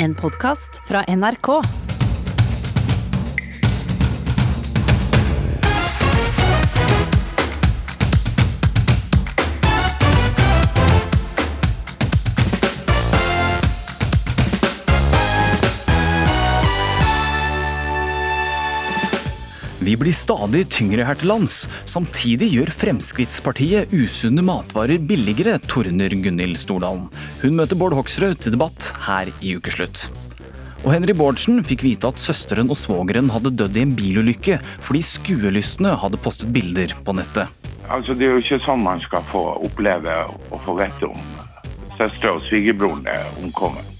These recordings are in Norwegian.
En podkast fra NRK. Vi blir stadig tyngre her til lands. Samtidig gjør Fremskrittspartiet usunne matvarer billigere, torner Gunhild Stordalen. Hun møter Bård Hoksrud til debatt her i Ukeslutt. Og Henry Bårdsen fikk vite at søsteren og svogeren hadde dødd i en bilulykke fordi skuelystne hadde postet bilder på nettet. Altså, Det er jo ikke sånn man skal få oppleve og få vite om søstera og svigerbroren er omkommet.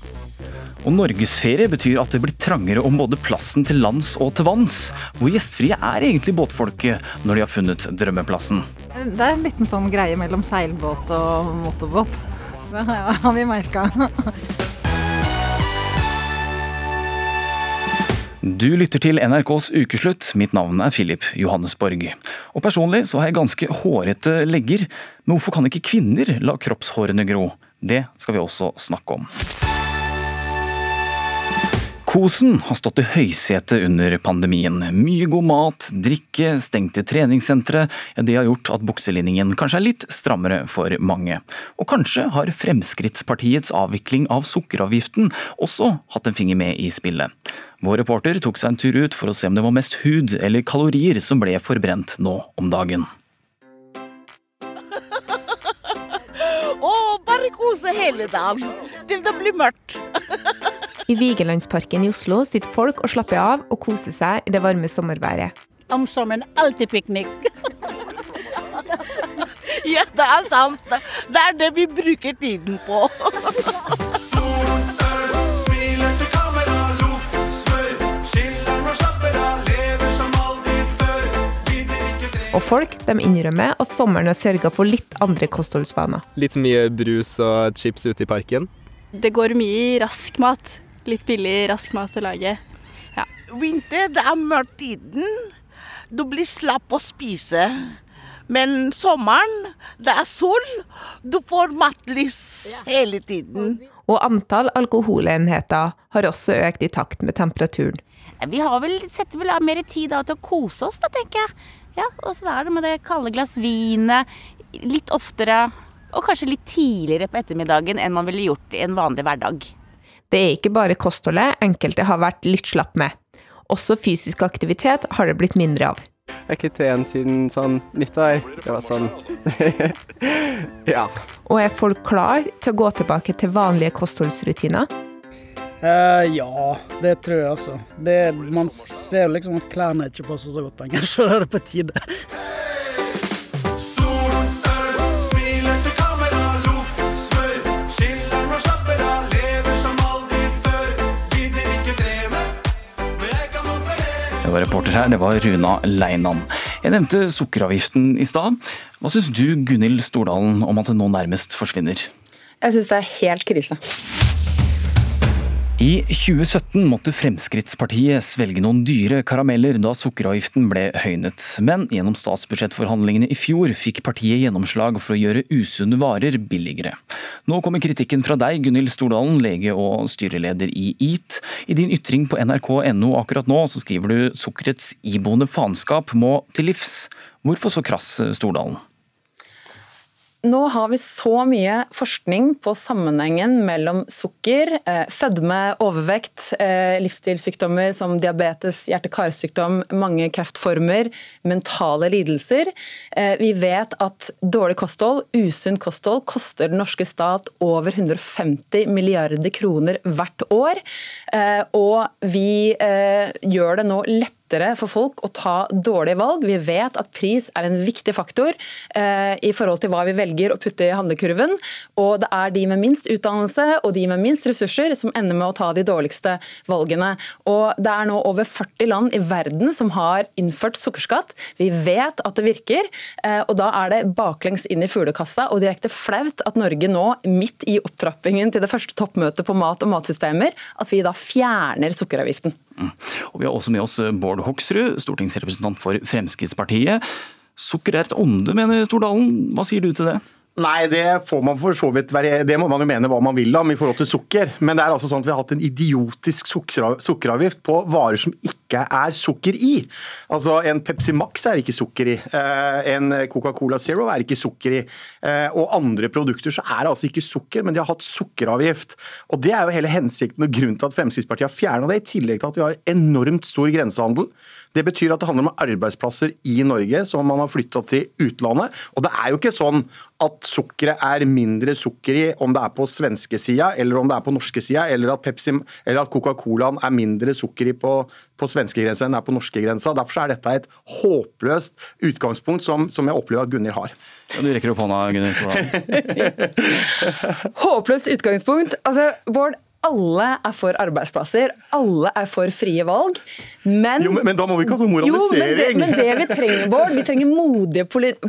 Og norgesferie betyr at det blir trangere om både plassen til lands og til vanns. Hvor gjestfrie er egentlig båtfolket når de har funnet drømmeplassen? Det er en liten sånn greie mellom seilbåt og motorbåt. Det har vi merka. Du lytter til NRKs ukeslutt. Mitt navn er Philip Johannesborg. Og personlig så har jeg ganske hårete legger, men hvorfor kan ikke kvinner la kroppshårene gro? Det skal vi også snakke om. Kosen har stått i høysetet under pandemien. Mye god mat, drikke, stengte treningssentre. Det har gjort at bukselinningen kanskje er litt strammere for mange. Og kanskje har Fremskrittspartiets avvikling av sukkeravgiften også hatt en finger med i spillet. Vår reporter tok seg en tur ut for å se om det var mest hud eller kalorier som ble forbrent nå om dagen. Å, bare kose hele dagen til det blir mørkt. I Vigelandsparken i Oslo sitter folk og slapper av og koser seg i det varme sommerværet. Om sommeren alltid piknik. ja, det er sant. Det er det vi bruker tiden på. Og folk de innrømmer at sommeren har sørga for litt andre kostholdsvaner. Litt mye brus og chips ute i parken. Det går mye i rask mat. Litt billig, rask mat å lage. Vinter, det er mørkt tiden. Du blir slapp å spise. Men sommeren, det er sol. Du får matlyst hele tiden. Og antall alkoholenheter har også økt i takt med temperaturen. Vi har vel, setter vel av mer tid da til å kose oss, da, tenker jeg. Ja, Og så er det med det kalde glass vinet litt oftere, og kanskje litt tidligere på ettermiddagen enn man ville gjort i en vanlig hverdag. Det er ikke bare kostholdet enkelte har vært litt slapp med. Også fysisk aktivitet har det blitt mindre av. Jeg har ikke trent siden sånn nyttår. Det var sånn Ja. Og er folk klar til å gå tilbake til vanlige kostholdsrutiner? Uh, ja, det tror jeg altså. Det, man ser jo liksom at klærne ikke passer så godt lenger, så det er det på tide. Det var reporter her, det var Runa Leinan. Jeg nevnte sukkeravgiften i stad. Hva syns du, Gunhild Stordalen, om at det nå nærmest forsvinner? Jeg syns det er helt krise. I 2017 måtte Fremskrittspartiet svelge noen dyre karameller da sukkeravgiften ble høynet. Men gjennom statsbudsjettforhandlingene i fjor fikk partiet gjennomslag for å gjøre usunne varer billigere. Nå kommer kritikken fra deg, Gunhild Stordalen, lege og styreleder i EAT. I din ytring på nrk.no akkurat nå så skriver du sukkerets iboende faenskap må til livs. Hvorfor så krass, Stordalen? Nå har vi så mye forskning på sammenhengen mellom sukker, eh, fedme, overvekt, eh, livsstilssykdommer som diabetes, hjerte-karsykdom, mange kreftformer, mentale lidelser. Eh, vi vet at dårlig kosthold, usunt kosthold, koster den norske stat over 150 milliarder kroner hvert år. Og vi gjør det nå lett for folk å ta dårlige valg. Vi vet at pris er en viktig faktor eh, i forhold til hva vi velger å putte i handlekurven. Og det er de med minst utdannelse og de med minst ressurser som ender med å ta de dårligste valgene. Og det er nå over 40 land i verden som har innført sukkerskatt. Vi vet at det virker, eh, og da er det baklengs inn i fuglekassa og direkte flaut at Norge nå, midt i opptrappingen til det første toppmøtet på mat og matsystemer, at vi da fjerner sukkeravgiften. Og Vi har også med oss Bård Hoksrud, stortingsrepresentant for Fremskrittspartiet. Sukker er et onde, mener Stordalen. Hva sier du til det? Nei, det får man for så vidt være Det må man jo mene hva man vil om i forhold til sukker. Men det er altså sånn at vi har hatt en idiotisk sukkeravgift på varer som ikke er sukker i. Altså En Pepsi Max er ikke sukker i. Eh, En Coca-Cola Zero er ikke sukker i. Eh, Og andre produkter så er det altså ikke sukker, men de har hatt sukkeravgift. Og Det er jo hele hensikten og grunnen til at Fremskrittspartiet har fjerna det, i tillegg til at vi har enormt stor grensehandel. Det betyr at det handler om arbeidsplasser i Norge som man har flytta til utlandet. Og det er jo ikke sånn at sukkeret er mindre sukker i om det er på svenskesida eller om det er på norskesida, eller at, Pepsi, eller at Coca-Colaen er mindre sukker i på, på svenskegrensa enn det er på norskegrensa. Derfor er dette et håpløst utgangspunkt som, som jeg opplever at Gunnhild har. Ja, du rekker opp hånda, Gunnhild. Håpløst utgangspunkt. Altså, Bård, alle er for arbeidsplasser, alle er for frie valg. Men, Jo, men, men da må vi ikke ha sånn jo, men det, men det vi trenger, Bård, vi trenger modige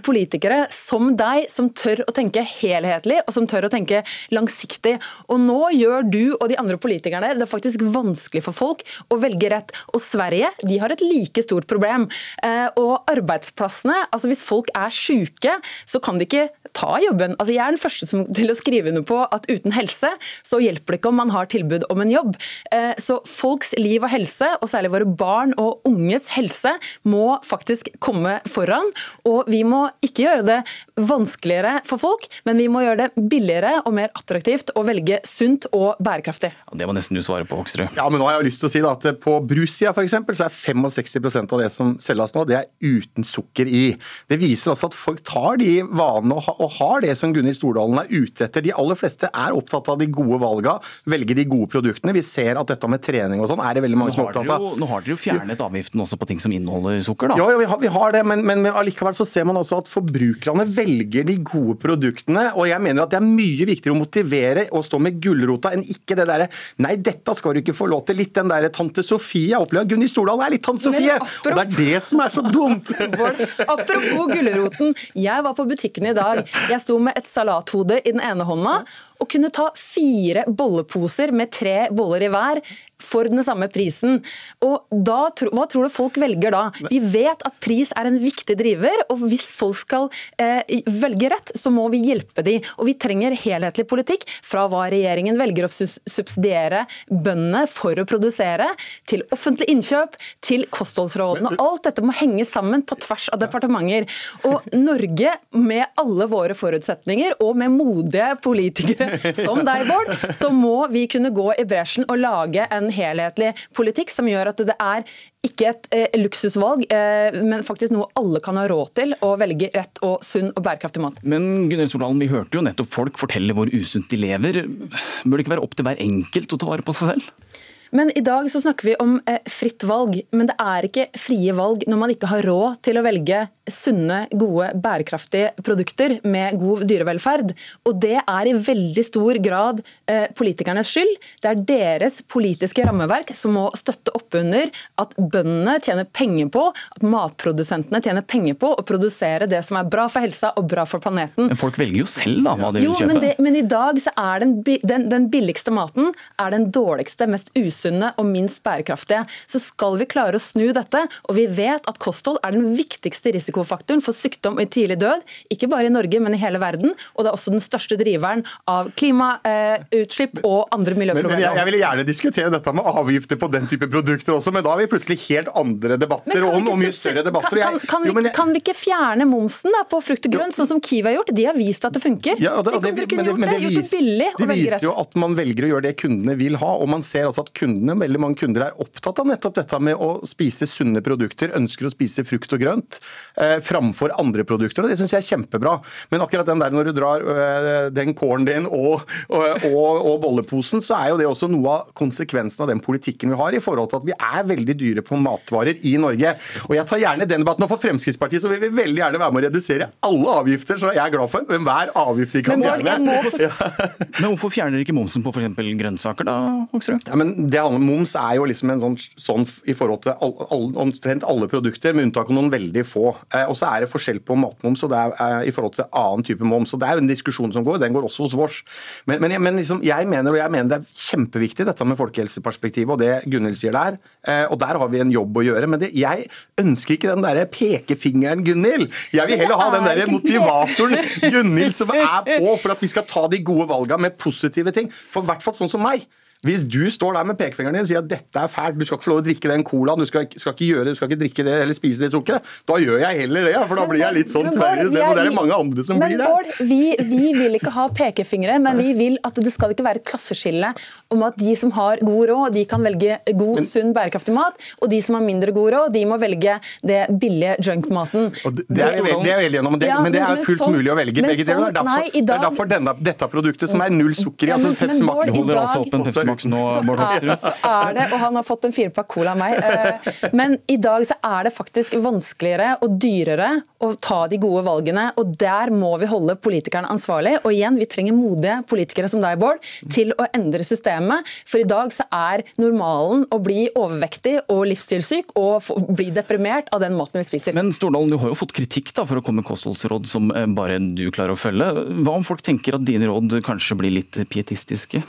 politikere som deg, som tør å tenke helhetlig og som tør å tenke langsiktig. Og nå gjør du og de andre politikerne det faktisk vanskelig for folk å velge rett. Og Sverige de har et like stort problem. Eh, og arbeidsplassene, altså hvis folk er syke, så kan de ikke ta jobben. Altså Jeg er den første som, til å skrive under på at uten helse så hjelper det ikke om man har tilbud om en jobb. Eh, Så folks liv og helse, og særlig våre barn og unges helse, må faktisk komme foran. Og vi må ikke gjøre det vanskeligere for folk, men vi må gjøre det billigere og mer attraktivt å velge sunt og bærekraftig. Det var nesten du svaret på, Hoksrud. Ja, men nå har jeg lyst til å si da, at På brussida eksempel, så er 65% av det som selges nå, det er uten sukker i. Det viser altså at folk tar de vanene og, og har det som Gunhild Stordalen er ute etter. De aller fleste er opptatt av de gode valga, velger de gode produktene. Vi ser at dette med trening og sånn er det veldig mange som er opptatt av. jo, nå har dere jo fjernet avgiften også på ting som inneholder sukker, da. Ja, ja vi, har, vi har det, men, men allikevel så ser man også at forbrukerne velger de gode produktene. Og jeg mener at det er mye viktigere å motivere og stå med gulrota enn ikke det derre Nei, dette skal du ikke få lov til. Litt den derre tante Sofie. Jeg opplever at Gunhild Stordalen er litt tante Sofie. Og det er det som er så dumt. Apropos gulroten. Jeg var på butikken i dag. Jeg sto med et salathode i den ene hånda og kunne ta fire bolleposer med tre boller i hver for den samme prisen. Og da, Hva tror du folk velger da? Vi vet at pris er en viktig driver, og hvis folk skal eh, velge rett, så må vi hjelpe de. Og vi trenger helhetlig politikk fra hva regjeringen velger å subsidiere bøndene for å produsere, til offentlig innkjøp, til kostholdsrådene. Alt dette må henge sammen på tvers av departementer. Og Norge, med alle våre forutsetninger, og med modige politikere som deg, Bård, så må vi kunne gå i bresjen og lage en helhetlig politikk som gjør at det er ikke et eh, luksusvalg, eh, men faktisk noe alle kan ha råd til, å velge rett og sunn og bærekraftig mat. Men Gunnel Soldalen, vi hørte jo nettopp folk fortelle hvor usunt de lever. Bør det ikke være opp til hver enkelt å ta vare på seg selv? Men i dag så snakker vi om eh, fritt valg, men det er ikke frie valg når man ikke har råd til å velge sunne, gode, bærekraftige produkter med god dyrevelferd. Og det er i veldig stor grad eh, politikernes skyld. Det er deres politiske rammeverk som må støtte opp under at bøndene tjener penger på, at matprodusentene tjener penger på å produsere det som er bra for helsa og bra for planeten. Men folk velger jo selv da hva de vil kjøpe. men, det, men i dag så er den, den, den billigste maten er den dårligste, mest usunne og minst bærekraftige. Så skal vi klare å snu dette, og vi vet at kosthold er den viktigste risikofaktoren for sykdom og tidlig død, ikke bare i Norge, men i hele verden. Og det er også den største driveren av klimautslipp og andre Men, men jeg, miljøproblemer. jeg ville gjerne diskutere dette med avgifter på den type produkter også, men da har vi plutselig helt andre debatter om, og, mye større debatter. Kan, kan, kan, vi, Jo, jeg- kan vi ikke fjerne momsen da, på frukt og grønt, sånn som Kiwi har gjort? De har vist at det funker. Ja, og det, og det, de kunne men det, gjort men det, det, gjort det billig det og velge viser rett. jo at man velger å gjøre det kundene vil ha, og man ser altså at kundene, veldig mange kunder er opptatt av nettopp dette med å spise sunne produkter, ønsker å spise frukt og grønt eh, framfor andre produkter, og det syns jeg er kjempebra. Men akkurat den der når du drar eh, den kålen din og, og, og, og bolleposen, så er jo det også noe av konsekvensen av den politikken vi har i forhold til at vi er veldig dyre på matvarer i Norge. Og jeg tar gjerne den debatten, og for Fremskrittspartiet så vil vi veldig gjerne være med å redusere alle avgifter, så jeg er glad for enhver avgift vi kan fjerne. Men hvorfor fjerner dere ikke momsen på f.eks. grønnsaker, da, Hoksrud? Ja, men det handler, Moms er jo liksom en sånn, sånn i forhold til all, all, omtrent alle produkter, med unntak av noen veldig få. Eh, Og så er det forskjell på matmoms og det er, eh, i forhold til annen type moms. Og Det er jo en diskusjon som går, den går også hos vårs. Men, men, men liksom, jeg mener og jeg mener det er kjempeviktig dette med folkehelseperspektivet og det Gunhild sier der. Eh, Og der har vi en jobb å gjøre. Men det, jeg ønsker ikke den derre pekefingeren, Gunhild. Jeg vil heller ha den derre motivatoren Gunhild som er på for at vi skal ta de gode valgene med positive ting. For i hvert fall sånn som meg. Hvis du står der med pekefingeren din og sier at dette er fælt, du skal ikke få lov å drikke den colaen, du skal, skal ikke gjøre det, du skal ikke drikke det eller spise det sukkeret, da gjør jeg heller det, for da blir jeg litt sånn Men tverrvis det. Og det er det mange andre som men blir det. Bård, vi, vi vil ikke ha pekefingre, men vi vil at det skal ikke være et klasseskille om at de som har god råd, de kan velge god, sunn, bærekraftig mat, og de som har mindre god råd, de må velge det billige junkmaten. Det, det er jeg det er veldig enig om, men det, men er men fullt mulig å velge begge deler. Det er derfor, er denne, dette produktet, som er null sukker i, altså men- Pepsi men Max Holder altså åpen Pepsi Max nå, Bård Hoksrud. Er det, og han har fått en firepakk cola av meg. eh, Men i dag så er det faktisk vanskeligere og dyrere å ta de gode valgene, og der må vi holde politikerne ansvarlig. Og igjen, vi trenger modige politikere som deg, Bård, til å endre systemet. For i dag så er normalen å bli overvektig og livsstilssyk og bli deprimert av den maten vi spiser. Men Stordalen, du har jo fått kritikk da for å komme med kostholdsråd som eh, bare du klarer å følge. Hva om folk tenker at dine råd kanskje blir litt pietistiske?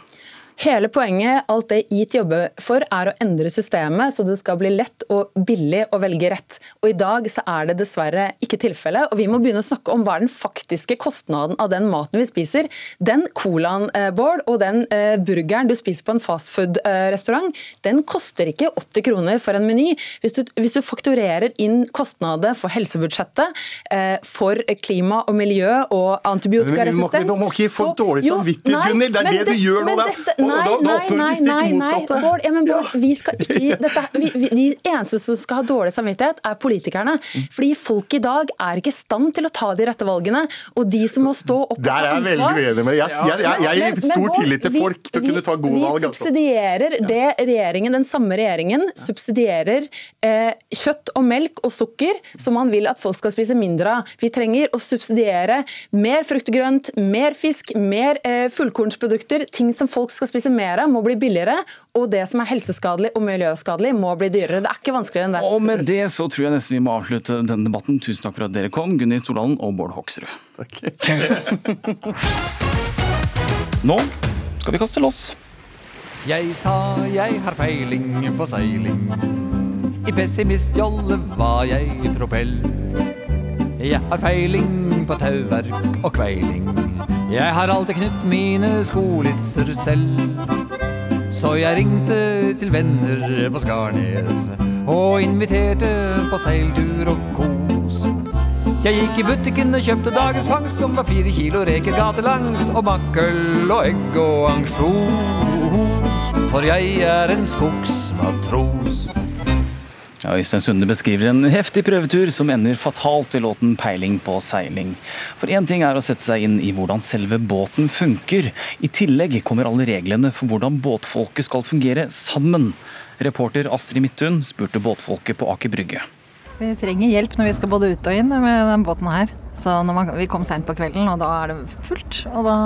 Hele poenget, alt det EAT jobber for, er å endre systemet så det skal bli lett og billig å velge rett. Og I dag så er det dessverre ikke tilfellet. og Vi må begynne å snakke om hva er den faktiske kostnaden av den maten vi spiser. Den colaen, eh, Bård, og den eh, burgeren du spiser på en fastfood-restaurant, den koster ikke 80 kroner for en meny. Hvis du, hvis du fakturerer inn kostnader for helsebudsjettet, eh, for klima og miljø og antibiotikaresistens vi må må ikke få dårlig samvittighet, nei, Gunhild. Det er det du gjør nå, dette- Og Nei, da- da nei, det stikk motsatte. Bård, ja, men Bård, vi skal ikke dette, vi, vi, De eneste som skal ha dårlig samvittighet, er politikerne. Fordi folk i dag er ikke i stand til å ta de rette valgene. Og de som må stå opp og Der ta er jeg veldig uenig med deg. Jeg- jeg- jeg- gir stor men tillit til vi- folk til å kunne ta gode vi valg, Vi subsidierer det regjeringen, den samme regjeringen subsidierer eh, kjøtt og melk og sukker, som man vil at folk skal spise mindre av. Vi trenger å subsidiere mer frukt og grønt, mer fisk, mer eh, fullkornsprodukter. Ting som folk skal spise mer av, må bli billigere. Og det som er helseskadelig og miljøskadelig, må bli dyrere. Det er ikke vanskeligere enn det. Og med det så tror jeg nesten vi må avslutte denne debatten. Tusen takk for at dere kom, Gunhild Stordalen og Bård Hoksrud. Nå skal vi kaste loss. Jeg sa jeg har peiling på seiling. I pessimistjolle var jeg i propell. Jeg har peiling på tauverk og kveiling. Jeg har alltid knytt mine skolisser selv. Så jeg ringte til venner på Skarnes og inviterte på seiltur og kos. Jeg gikk i butikken og kjøpte dagens fangst, som var fire kilo reker gatelangs, og makkel og egg og ansjos, for jeg er en skogsmatros. Ja, Øystein Sunde beskriver en heftig prøvetur som ender fatalt i låten 'Peiling på seiling'. For én ting er å sette seg inn i hvordan selve båten funker. I tillegg kommer alle reglene for hvordan båtfolket skal fungere sammen. Reporter Astrid Midthun spurte båtfolket på Aker Brygge. Vi trenger hjelp når vi skal både ut og inn med den båten her. Så man, vi kom seint på kvelden, og da er det fullt, og da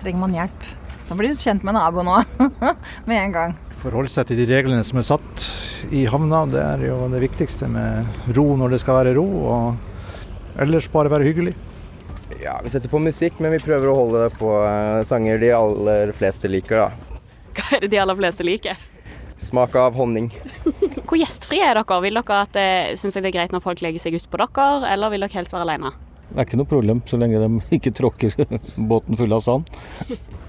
trenger man hjelp. Da blir du kjent med naboen òg, med en gang. Forholde seg til de reglene som er satt i havna, det er jo det viktigste med ro når det skal være ro, og ellers bare være hyggelig. Ja, vi setter på musikk, men vi prøver å holde det på eh, sanger de aller fleste liker, da. Hva er det de aller fleste liker? Smak av honning. Hvor gjestfrie er dere? Vil dere at det, synes dere det er greit når folk legger seg ut på dere, eller vil dere helst være alene? Det er ikke noe problem så lenge de ikke tråkker båten full av sand.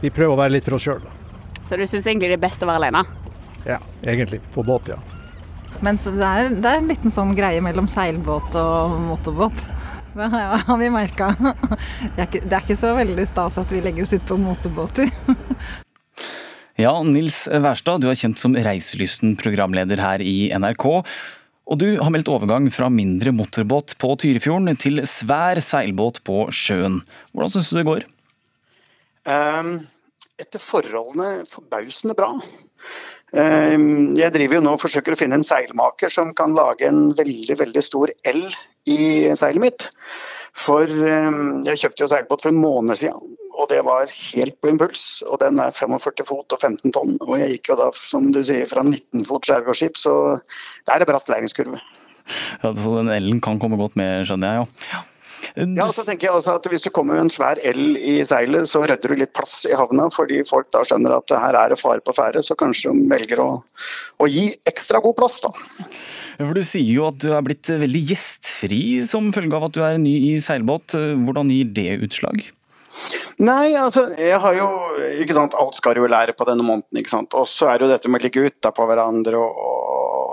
Vi prøver å være litt for oss sjøl, da. Så du syns egentlig det er best å være alene? Ja, egentlig. På båt, ja. Men så det, er, det er en liten sånn greie mellom seilbåt og motorbåt. Det har har vi merka. Det, er ikke- det er ikke så veldig stas at vi legger oss ut på motorbåter. Ja, Nils Wærstad, du er kjent som reiselysten programleder her i NRK. Og du har meldt overgang fra mindre motorbåt på Tyrifjorden til svær seilbåt på sjøen. Hvordan syns du det går? Ehm, etter forholdene forbausende bra. Ehm, jeg driver jo nå og forsøker å finne en seilmaker som kan lage en veldig veldig stor L i seilet mitt. For ehm, jeg kjøpte jo seilbåt for en måned siden, og det var helt på impuls. Og den er 45 fot og 15 tonn. Og jeg gikk jo da, som du sier, fra 19 fot skjærgårdsskip, så det er en bratt læringskurve. Ja, så den L-en kan komme godt med, skjønner jeg. Ja. Ja, og så tenker jeg også at Hvis du kommer med en svær L i seilet, så redder du litt plass i havna, fordi folk da skjønner at her er det fare på ferde, så kanskje de velger å, å gi ekstra god plass. da. For Du sier jo at du er blitt veldig gjestfri som følge av at du er ny i seilbåt. Hvordan gir det utslag? Nei, altså, jeg har jo ikke sant, Alt skal jo lære på denne måneden. ikke sant, Og så er det jo dette med å ligge utapå hverandre og,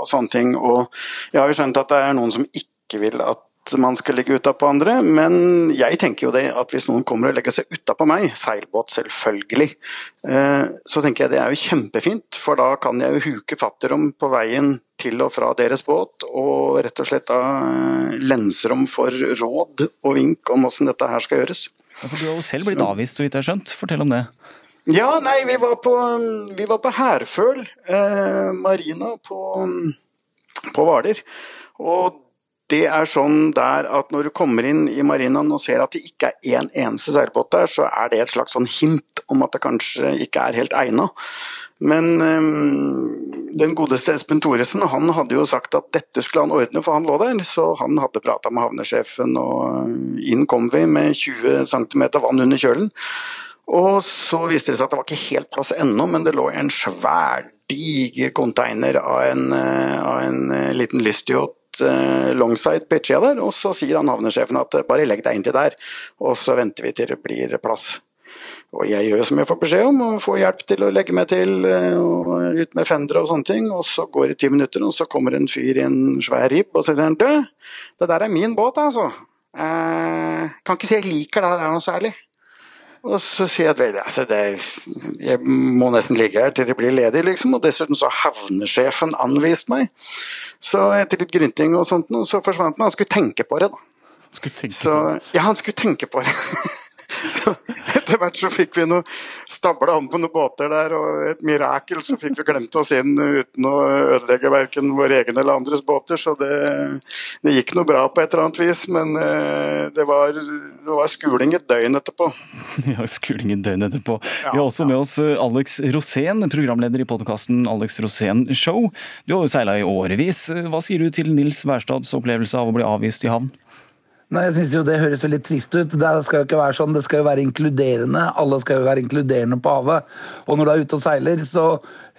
og sånne ting. Og jeg har jo skjønt at det er noen som ikke vil at man skal ligge utapå andre, men jeg tenker jo det at hvis noen kommer og legger seg utapå meg, seilbåt selvfølgelig, eh, så tenker jeg det er jo kjempefint, for da kan jeg jo huke fatt i dem på veien til og fra deres båt, og rett og slett da lenserom dem for råd og vink om hvordan dette her skal gjøres. Ja, for Du har jo selv blitt avvist, så vidt jeg har skjønt. Fortell om det. Ja, nei, vi var på, vi var på Herføl, eh, marina på, på Hvaler. Og det er sånn der at når du kommer inn i marinaen og ser at det ikke er én eneste seilbåt der, så er det et slags sånn hint om at det kanskje ikke er helt egna. Men um, den godeste Espen Thoresen han hadde jo sagt at dette skulle han ordne, for han lå der. Så han hadde prata med havnesjefen, og inn kom vi med 20 cm vann under kjølen. Og så viste det seg at det var ikke helt plass ennå, men det lå en svær, diger container av en, eh, av en eh, liten lystyacht longside pitcha der, og så sier han havnesjefen at eh, bare legg deg inntil der, og så venter vi til det blir plass. Og jeg gjør som jeg får beskjed om, og får hjelp til å legge meg til eh, og ut med fendere og sånne ting. Og så går det ti minutter, og så kommer en fyr i en svær ribb og sier du, det der er min båt, altså. Eh, kan ikke si jeg liker det der noe særlig. Og så sier jeg at vel, altså det, jeg må nesten ligge her til det blir ledig, liksom. Og dessuten så havnesjefen anvist meg. Så etter litt grynting og sånt, så forsvant han. Han skulle tenke på det, da. så, ja, han skulle tenke på det. så etter hvert så fikk vi noe stabla om på noen båter der, og et mirakel så fikk vi glemt oss inn uten å ødelegge verken vår egen eller andres båter. Så det, det gikk noe bra på et eller annet vis, men eh, det var, det var skuling et døgn etterpå. Ja, skuling et døgn etterpå. Vi har også med oss eh, Alex Rosén, programleder i podkasten Alex Rosén Show. Du har jo seila i årevis. Hva sier du til Nils Wærstads opplevelse av å bli avvist i havn? Nei, jeg synes jo Det høres veldig trist ut. Det skal jo ikke være sånn, det skal jo være inkluderende. Alle skal jo være inkluderende på havet. Og når du er ute og seiler, så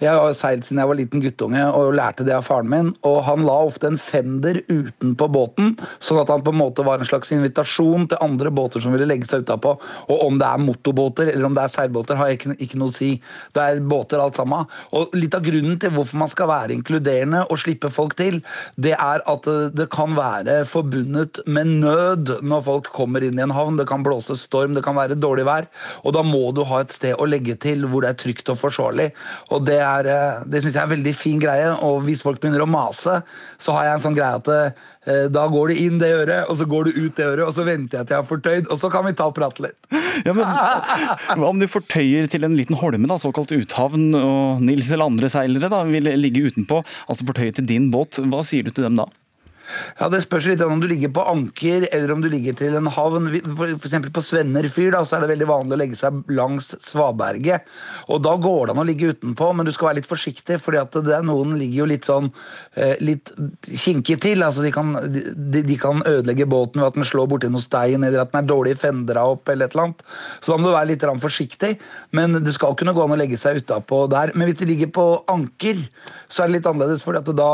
Jeg har seilt siden jeg var liten guttunge og lærte det av faren min. Og han la ofte en fender utenpå båten, sånn at han på en måte var en slags invitasjon til andre båter som ville legge seg utapå. Og om det er motorbåter eller om det er seilbåter, har jeg ikke, ikke noe å si. Det er båter alt sammen. Og litt av grunnen til hvorfor man skal være inkluderende og slippe folk til, det er at det, det kan være forbundet med nød når folk kommer inn i en havn. Det kan blåse storm, det kan være dårlig vær. Og da må du ha et sted å legge til hvor det er trygt og forsvarlig. Og det er, eh, det synes jeg er en veldig fin greie. Og hvis folk begynner å mase, så har jeg en sånn greie at eh, da går du inn det øret, og så går du ut det øret, og så venter jeg til jeg har fortøyd, og så kan vi ta og prate litt. Ja, men Hva om du fortøyer til en liten holme, da, såkalt uthavn, og Nils eller andre seilere da, vil ligge utenpå, altså fortøye til din båt? Hva sier du til dem da? Ja, Det spørs litt om du ligger på anker eller om du ligger til en havn. For eksempel på Svennerfyr da, så er det veldig vanlig å legge seg langs svaberget. Og Da går det an å ligge utenpå, men du skal være litt forsiktig. fordi at det er noen ligger jo litt sånn eh, litt kinkig til. altså De kan, de, de kan ødelegge båten ved at den slår borti noe stein, eller at den er dårlig fendra opp, eller et eller annet. Så da må du være litt forsiktig. Men det skal kunne gå an å legge seg utapå der. Men hvis du ligger på anker, så er det litt annerledes. for da,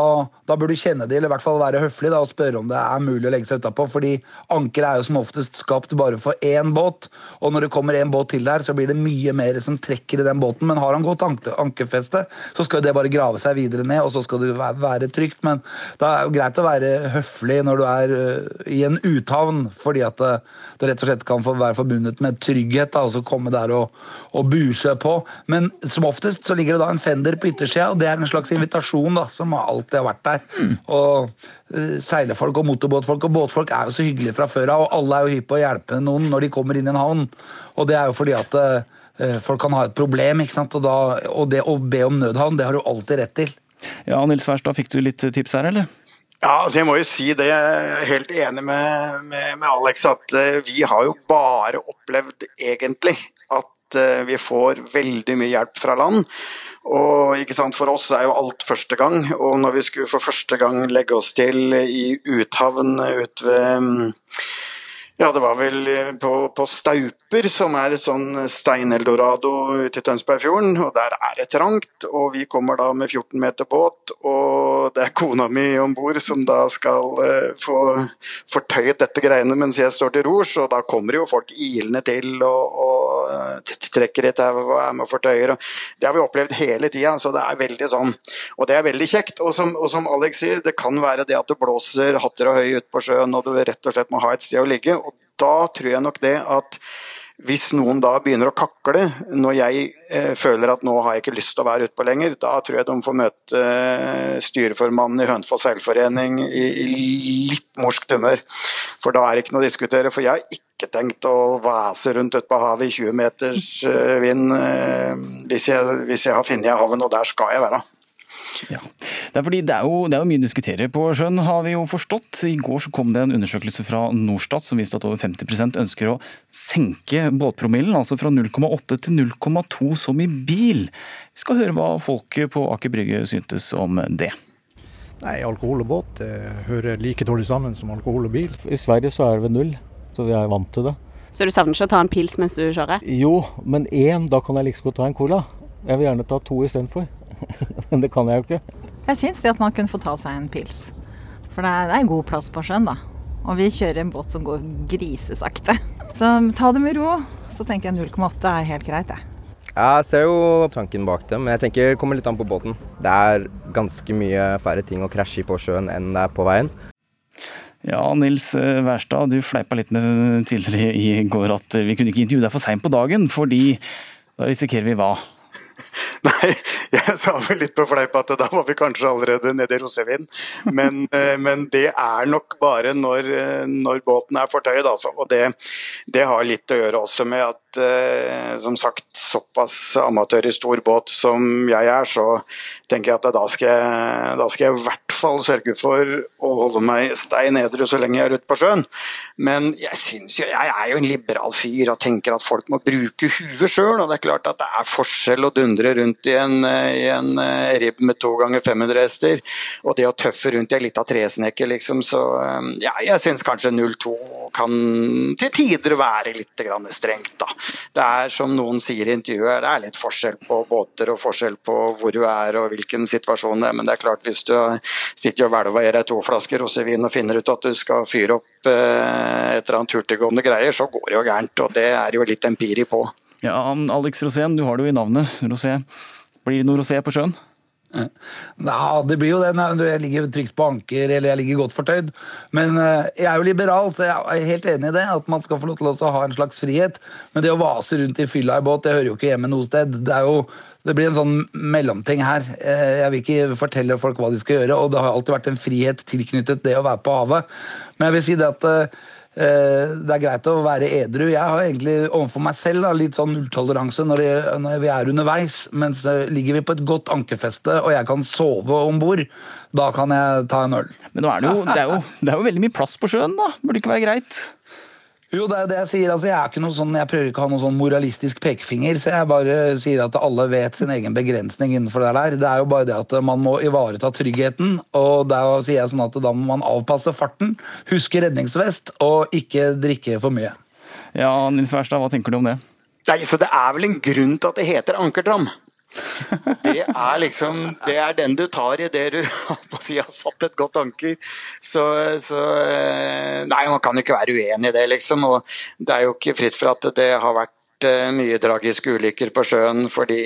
da bør du kjenne det, eller i hvert fall være høflig da, og spørre om det er mulig å legge seg utapå. Fordi anker er jo som oftest skapt bare for én båt, og når det kommer én båt til der, så blir det mye mer som trekker i den båten. Men har han godt anke, ankerfeste, så skal det bare grave seg videre ned, og så skal det være, trygt. Men da er det greit å være høflig når du er uh, i en uthavn, fordi at det, det rett og slett kan være forbundet med trygghet. da, altså komme der og, og buse på. Men som oftest så ligger det da en fender på yttersida, og det er en slags invitasjon da, som alltid har vært der. Og uh, Seilerfolk og motorbåtfolk og båtfolk er jo så hyggelige fra før av, og alle er jo hypp på å hjelpe noen når de kommer inn i en havn. Og det er jo fordi at uh, folk kan ha et problem, ikke sant? Og, da, og det å be om nødhavn, det har du alltid rett til. Ja, Nils Wærstad, fikk du litt tips her, eller? Ja, altså jeg må jo si det, jeg er helt enig med, med, med Alex, at uh, vi har jo bare opplevd egentlig at eh, vi får veldig mye hjelp fra land. Og ikke sant, For oss er jo alt første gang, og når vi skulle for første gang legge oss til i uthavn ut ved mm, ja, det var vel på, på, på Stauper, som er et sånn steineldorado ute i Tønsbergfjorden. og Der er det trangt, og vi kommer da med 14 meter båt. Og det er kona mi om bord som da skal eh, få fortøyet dette greiene mens jeg står til rors. Og da kommer jo folk ilende til og, og eh, trekker i tau og er med og fortøyer. Og det har vi opplevd hele tida, så det er veldig sånn. Og det er veldig kjekt. Og som, og som Alex sier, det kan være det at du blåser hatter og høy ute på sjøen og du rett og slett må ha et sted å ligge. Og da tror jeg nok det at hvis noen da begynner å kakle når jeg eh, føler at nå har jeg ikke lyst til å være utpå lenger, da tror jeg de får møte eh, styreformannen i Hønefoss seilforening i, i litt morskt humør. For da er det ikke noe å diskutere. For jeg har ikke tenkt å vase rundt ute på havet i 20 meters eh, vind eh, hvis, jeg, hvis jeg har funnet havn, og der skal jeg være. Ja. Det er fordi det er, jo, det er jo mye å diskutere på sjøen, har vi jo forstått. I går så kom det en undersøkelse fra Norstat som viste at over 50% ønsker å senke båtpromillen, altså fra 0,8 til 0,2 som i bil. Vi skal høre hva folket på Aker Brygge syntes om det. Nei, alkohol og båt det hører like dårlig sammen som alkohol og bil. I Sverige så er det ved null, så vi er vant til det. Så du savner ikke å ta en pils mens du kjører? Jo, men én, da kan jeg like liksom godt ta en cola. Jeg vil gjerne ta to istedenfor. men det kan jeg jo ikke. Jeg syns det at man kunne få ta seg en pils. For det er, det er god plass på sjøen, da. Og vi kjører en båt som går grisesakte. Så ta det med ro. Så tenker jeg 0,8 er helt greit, jeg. Jeg ser jo tanken bak det, men jeg tenker det kommer litt an på båten. Det er ganske mye færre ting å krasje i på sjøen enn det er på veien. Ja, Nils eh, Wærstad, du fleipa litt med tidligere i går at vi kunne ikke intervjue deg for seint på dagen, fordi da risikerer vi hva? Nei, jeg sa vel litt på fleip at da var vi kanskje allerede nede i rosevin. Men, eh, men det er nok bare når, eh, når båten er fortøyd, altså. Og det, det, har litt å gjøre også med at eh, som sagt, såpass amatør i stor båt som jeg er, så tenker jeg at da skal jeg, da skal jeg i hvert fall sørge for å holde meg stein edru så lenge jeg er ute på sjøen. Men jeg synes jo, jeg er jo en liberal fyr og tenker at folk må bruke huet sjøl. Og det er klart at det er forskjell å dundre rundt i en, i en eh, ribb med to ganger 500 hester, og det å tøffe rundt i ei lita tresnekke, liksom. Så eh, ja, jeg syns kanskje 0-2 kan til tider være litt strengt, da. Det er som noen sier i intervjuet, det er litt forskjell på båter og forskjell på hvor du er og hvilken situasjon det er. Men det er klart, hvis du sitter og hvelver i deg to flasker rosévin og finner ut at du skal fyre opp eh, et eller annet hurtiggående greier, så går det jo gærent. Og det er jo litt empiri på. Ja, Alex Rosén, du har det jo i navnet. Rosé. Blir det noe rosé på sjøen? Ja, det blir jo det jeg ligger trygt på anker eller jeg ligger godt fortøyd. Men eh, jeg er jo liberal, så jeg er helt enig i det. At man skal få lov til å ha en slags frihet. Men det å vase rundt i fylla i båt, det hører jo ikke hjemme noe sted. Det er jo det blir en sånn mellomting her. Eh, Jeg vil ikke fortelle folk hva de skal gjøre, og det har alltid vært en frihet tilknyttet det å være på havet. Men jeg vil si det at eh, det er greit å være edru. Jeg har egentlig overfor meg selv da, litt sånn nulltoleranse når, når vi er underveis. men så ligger vi på et godt ankerfeste og jeg kan sove om bord, da kan jeg ta en øl. Men er det, jo, det, er jo, det er jo veldig mye plass på sjøen, da. Burde det ikke være greit? Jo, det er det jeg sier. Altså, jeg, er ikke noe sånn, jeg prøver ikke å ha noen sånn moralistisk pekefinger, så jeg bare sier at alle vet sin egen begrensning innenfor det der. Det er jo bare det at man må ivareta tryggheten, og da sier jeg sånn at da må man avpasse farten, huske redningsvest og ikke drikke for mye. Ja, Nils Wærstad, hva tenker du om det? Nei, så Det er vel en grunn til at det heter ankertram. Det er liksom Det er den du tar i det du si, har satt et godt anker. Så, så eh, Nei, man kan jo ikke være uenig i det, liksom. Og det er jo ikke fritt for at det har vært eh, mye tragiske ulykker på sjøen, fordi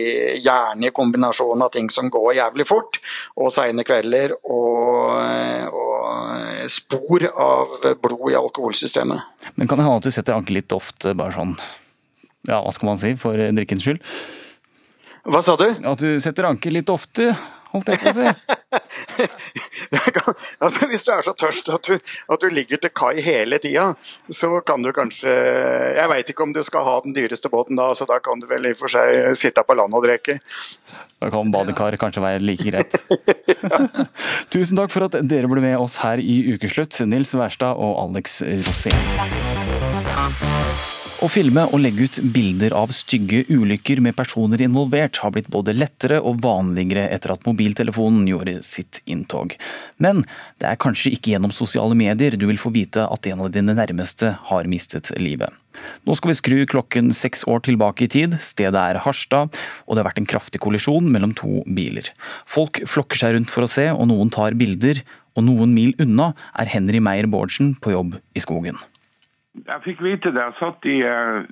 gjerne i kombinasjon av ting som går jævlig fort, og seine kvelder, og, og spor av blod i alkoholsystemet. Men kan det hende at du setter anker litt ofte, bare sånn ja, hva skal man si, for drikkens skyld? Hva sa du? At du setter anker litt ofte, holdt jeg på å si. Altså, hvis du er så tørst at du, at du ligger til kai hele tida, så kan du kanskje Jeg veit ikke om du skal ha den dyreste båten da, så da kan du vel i og for seg sitte på land og drikke. Da kan badekar kanskje være like greit. Tusen takk for at dere ble med oss her i Ukeslutt, Nils Wærstad og Alex Rosén. Å filme og legge ut bilder av stygge ulykker med personer involvert har blitt både lettere og vanligere etter at mobiltelefonen gjorde sitt inntog. Men det er kanskje ikke gjennom sosiale medier du vil få vite at en av dine nærmeste har mistet livet. Nå skal vi skru klokken seks år tilbake i tid. Stedet er Harstad, og det har vært en kraftig kollisjon mellom to biler. Folk flokker seg rundt for å se, og noen tar bilder. Og noen mil unna er Henry Meyer Bårdsen på jobb i skogen. Jeg fikk vite det. Jeg satt i eh,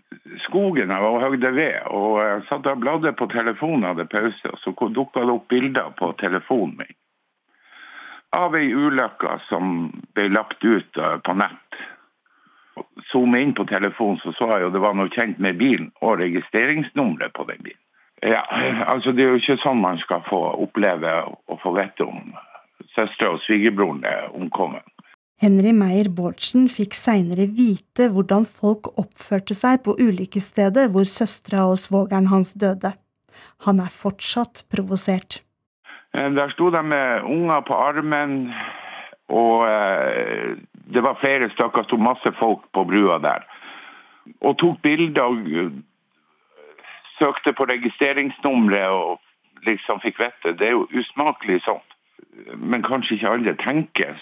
skogen og høgde ved. og Jeg satt og bladde på telefonen, hadde pause, og så dukka det opp bilder på telefonen min. Av ei ulykke som ble lagt ut eh, på nett. Zoome inn på telefonen, så så jeg jo det var noe kjent med bilen og registreringsnummeret på den bilen. Ja, altså Det er jo ikke sånn man skal få oppleve og få vite om søstera og svigerbroren er omkommet. Henry Meyer Bårdsen fikk seinere vite hvordan folk oppførte seg på ulykkesstedet hvor søstera og svogeren hans døde. Han er fortsatt provosert. Eh, Der sto de med unger på armen, og eh, det var flere stykker, sto masse folk på brua der. Og tok bilder og eh, søkte på registreringsnummeret og liksom fikk vite. Det er jo usmakelig sånn men kanskje ikke alle tenker,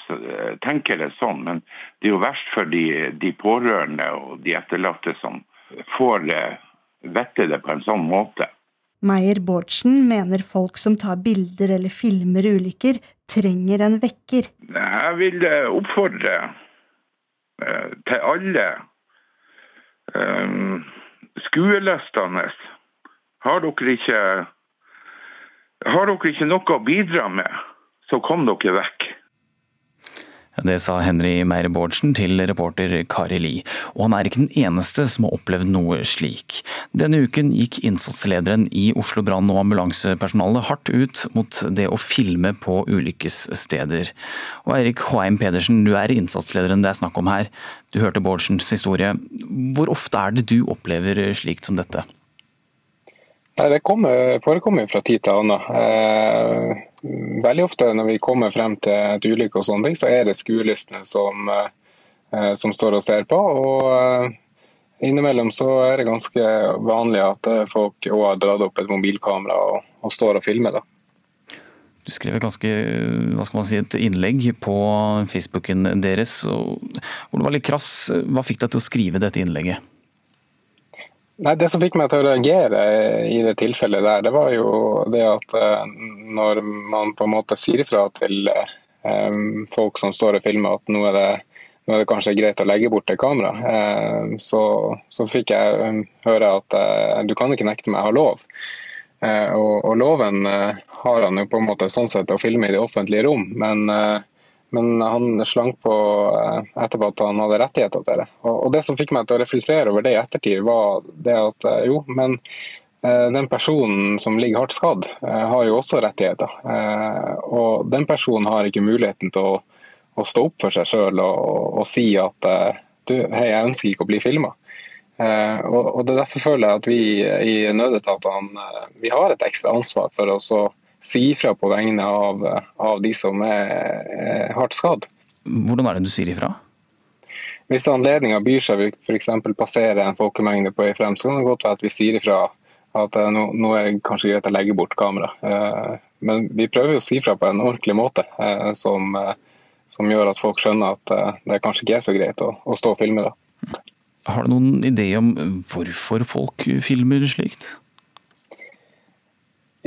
tenker det sånn. Men det er jo verst for de, de pårørende og de etterlatte som får vite det på en sånn måte. Meyer Bårdsen mener folk som tar bilder eller filmer ulykker, trenger en vekker. Jeg vil eh, oppfordre eh, til alle um, skuelystne. Har dere ikke har dere ikke noe å bidra med, så kom dere vekk. Det sa Henry Meyer Bårdsen til reporter Kari Li, og han er ikke den eneste som har opplevd noe slik. Denne uken gikk innsatslederen i Oslo brann- og ambulansepersonalet hardt ut mot det å filme på ulykkessteder. Og Eirik Håheim Pedersen, du er innsatslederen det er snakk om her. Du hørte Bårdsens historie. Hvor ofte er det du opplever slikt som dette? Det kommer, forekommer fra tid til annen. Eh, veldig ofte når vi kommer frem til et ulykke, og sånne ting, så er det skuelystne som, eh, som står og ser på. og eh, Innimellom så er det ganske vanlig at folk også har dratt opp et mobilkamera og, og står og filmer. da. Du skrev ganske, hva skal man si, et innlegg på Facebooken deres og, hvor det var litt krass. Hva fikk deg til å skrive dette innlegget? Nei, Det som fikk meg til å reagere i det tilfellet der, det var jo det at eh, når man på en måte sier ifra til um, folk som står og filmer at nå er, det, nå er det kanskje greit å legge bort det kameraet, um, så, så, fikk jeg høre at du kan ikke nekte meg å ha lov. Og, og, loven har han jo på en måte sånn sett å filme i det offentlige rom, men men han slang på etterpå at han hadde rettigheter til det. Og, det som fikk meg til å reflektere over det i ettertid, var det at jo, men den personen som ligger hardt skadd, har jo også rettigheter. Og den personen har ikke muligheten til å, å stå opp for seg sjøl og, og, si at du, hei, jeg ønsker ikke å bli filma. Og, og det er Derfor føler jeg at vi i nødetatene vi har et ekstra ansvar for å si ifra på vegne av, av de som er, er hardt skadd. Hvordan er det du sier ifra? Hvis anledninga byr seg, vi f.eks. passerer en folkemengde på vei frem, så kan det godt være at vi sier ifra at nå, nå er det kanskje greit å legge bort kamera. Men vi prøver å si ifra på en ordentlig måte, som, som, gjør at folk skjønner at det kanskje ikke er så greit å, å stå og filme. Da. Har du noen idé om hvorfor folk filmer slikt?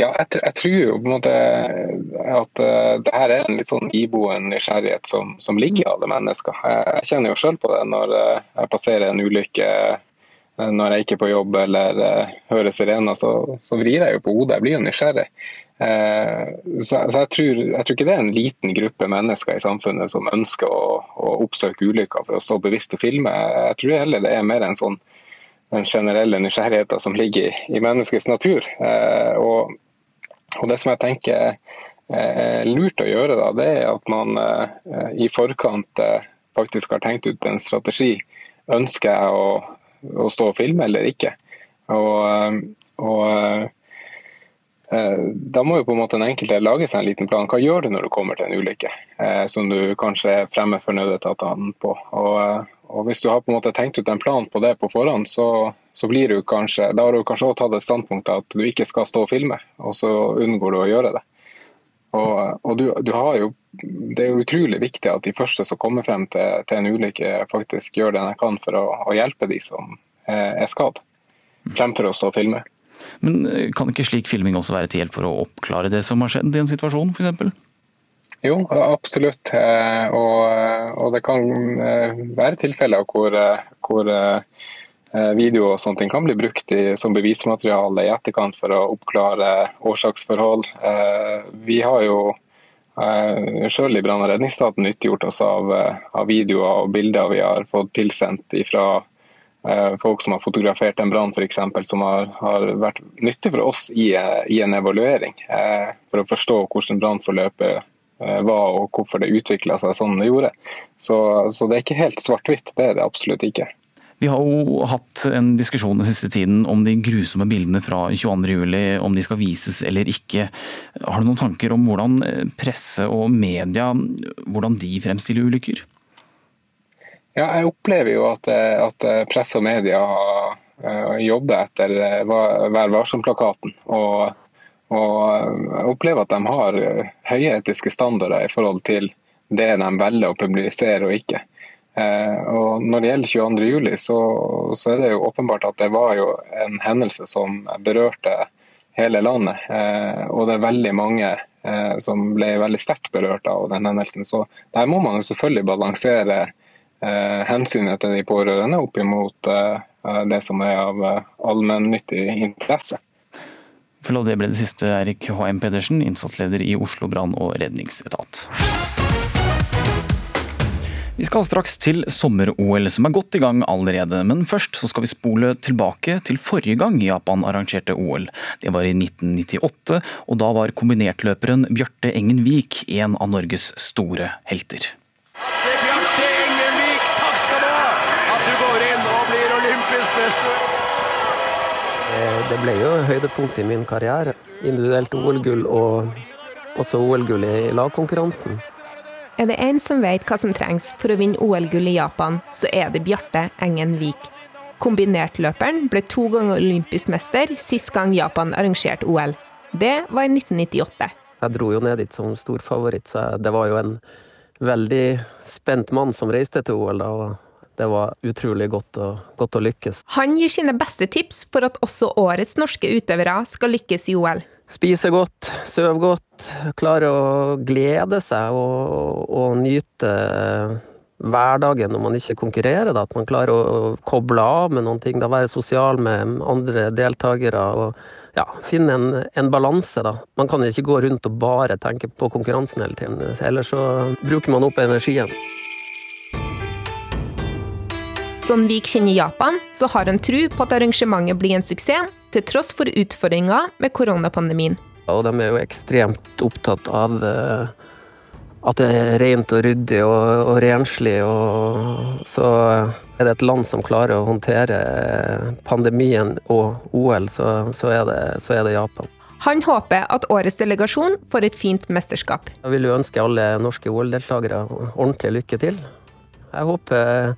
Ja, jeg, jeg, tror jo på en måte at uh, det her er en litt sånn iboende nysgjerrighet som, som, ligger i alle mennesker. Jeg kjenner jo sjøl på det når uh, jeg passerer en ulykke uh, når jeg ikke er på jobb eller hører sirener, så, så, vrir jeg jo på hodet. Jeg blir jo nysgjerrig. så, så jeg, tror, jeg, tror, ikke det er en liten gruppe mennesker i samfunnet som ønsker å, å oppsøke ulykker for å stå bevisst og filme. Jeg tror heller det er mer en sånn den generelle nysgjerrigheten som ligger i, i menneskets natur. Eh, og, og, Det som jeg tenker er lurt å gjøre, da, det er at man eh, i forkant eh, faktisk har tenkt ut en strategi. Ønsker jeg å, å stå og filme eller ikke? Og, og da må jo på en måte den enkelte lage seg en liten plan. Hva gjør du når du kommer til en ulykke som du kanskje er fremme for nødetatene på? Og, og hvis du har på en måte tenkt ut en plan på det på forhånd, så, så blir du kanskje Da har du kanskje også tatt et standpunkt at du ikke skal stå og filme, og så unngår du å gjøre det. Og, og du, du har jo, Det er jo utrolig viktig at de første som kommer frem til, til en ulykke, faktisk gjør det de kan for å, å hjelpe de som eh, er skadd, fremfor å stå og filme. Men eh, kan ikke slik filming også være til hjelp for å oppklare det som har skjedd i en situasjon, f.eks.? Jo, absolutt. Eh, Og, og det kan være tilfeller hvor, hvor eh, video og sånne ting kan bli brukt i, som bevismateriale i etterkant for å oppklare årsaksforhold. Eh, Vi har jo eh, selv i brann- og redningsstaten nyttiggjort oss av, av videoer og bilder vi har fått tilsendt fra folk som har fotografert en brann f.eks., som har, har vært nyttig for oss i, i en evaluering. For å forstå hvordan brannforløpet var og hvorfor det utvikla seg sånn det gjorde. Så, så det er ikke helt svart-hvitt, det er det absolutt ikke. Vi har jo hatt en diskusjon den siste tiden om de grusomme bildene fra 22.07, om de skal vises eller ikke. Har du noen tanker om hvordan eh, presse og media hvordan de fremstiller ulykker? Ja, jeg opplever jo at, eh, at eh, presse og media jobber etter Vær varsom-plakaten. Og, og jeg opplever at de har høye etiske standarder i forhold til det de velger å publisere og ikke. Eh, og Når det gjelder 22.07, så, så er det jo åpenbart at det var jo en hendelse som berørte hele landet. Eh, og det er veldig mange eh, som ble veldig sterkt berørt av den hendelsen. Så der må man jo selvfølgelig balansere hensynet til de pårørende opp imot det som er av allmennyttig interesse. For det ble det siste, Erik H.M. Pedersen, innsatsleder i Oslo brann- og redningsetat. Vi skal straks til sommer-OL, som er godt i gang allerede. Men først så skal vi spole tilbake til forrige gang Japan arrangerte OL. Det var i 1998, og da var kombinertløperen Bjarte Engen Vik en av Norges store helter. Bjarte Engelvik, takk skal du ha! At du går inn og blir olympisk mester. Eh, Det ble jo høydepunkt i min karriere. Individuelt OL-gull og også OL-gull i lagkonkurransen. Er det en som vet hva som trengs for å vinne OL-gull i Japan, så er det Bjarte Engen Vik. Kombinertløperen ble to ganger olympisk mester sist gang Japan arrangerte OL. Det var i 1998. Jeg dro jo ned dit som stor favoritt, så det var jo en veldig spent mann som reiste til OL da. og Det var utrolig godt å, godt å lykkes. Han gir sine beste tips for at også årets norske utøvere skal lykkes i OL. Spise godt, sove godt, klare å glede seg og, og nyte hverdagen når man ikke konkurrerer. Da. At man klarer å koble av med noen ting, da være sosial med andre deltakere. og ja, finne en, en balanse, da. Man kan ikke gå rundt og bare tenke på konkurransen hele tiden. Ellers så bruker man opp energien. Som vi kjenner Japan, så har han tro på at arrangementet blir en suksess, til tross for utfordringer med koronapandemien. Og de er jo ekstremt opptatt av eh, at det er rent og ryddig og, og renslig. Og så er det et land som klarer å håndtere pandemien og OL, så, så, er, det, så er det Japan. Han håper at årets delegasjon får et fint mesterskap. Jeg vil jo ønske alle norske OL-deltakere ordentlig lykke til. Jeg håper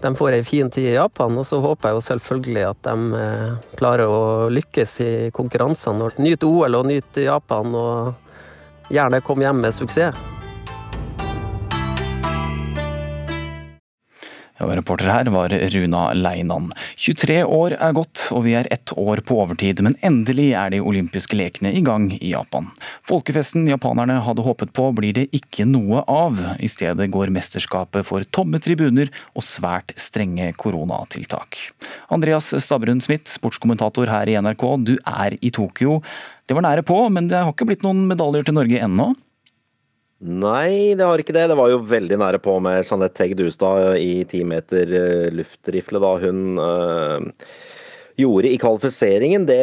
de får ei en fin tid i Japan, og så håper jeg jo selvfølgelig at de eh, klarer å lykkes i konkurransene. og Nyte OL og nyte Japan, og gjerne komme hjem med suksess. Ja, reporter her var Runa Leinan. 23 år er gått, og vi er ett år på overtid, men endelig er de olympiske lekene i gang i Japan. Folkefesten japanerne hadde håpet på blir det ikke noe av. I stedet går mesterskapet for tomme tribuner og svært strenge koronatiltak. Andreas Stabrun Smith, sportskommentator her i NRK, du er i Tokyo. Det var nære på, men det har ikke blitt noen medaljer til Norge ennå? Nei, det har ikke det. Det var jo veldig nære på med Jeanette Hegg Dustad i ti meter eh, luftrifle da hun øh, gjorde i kvalifiseringen. Det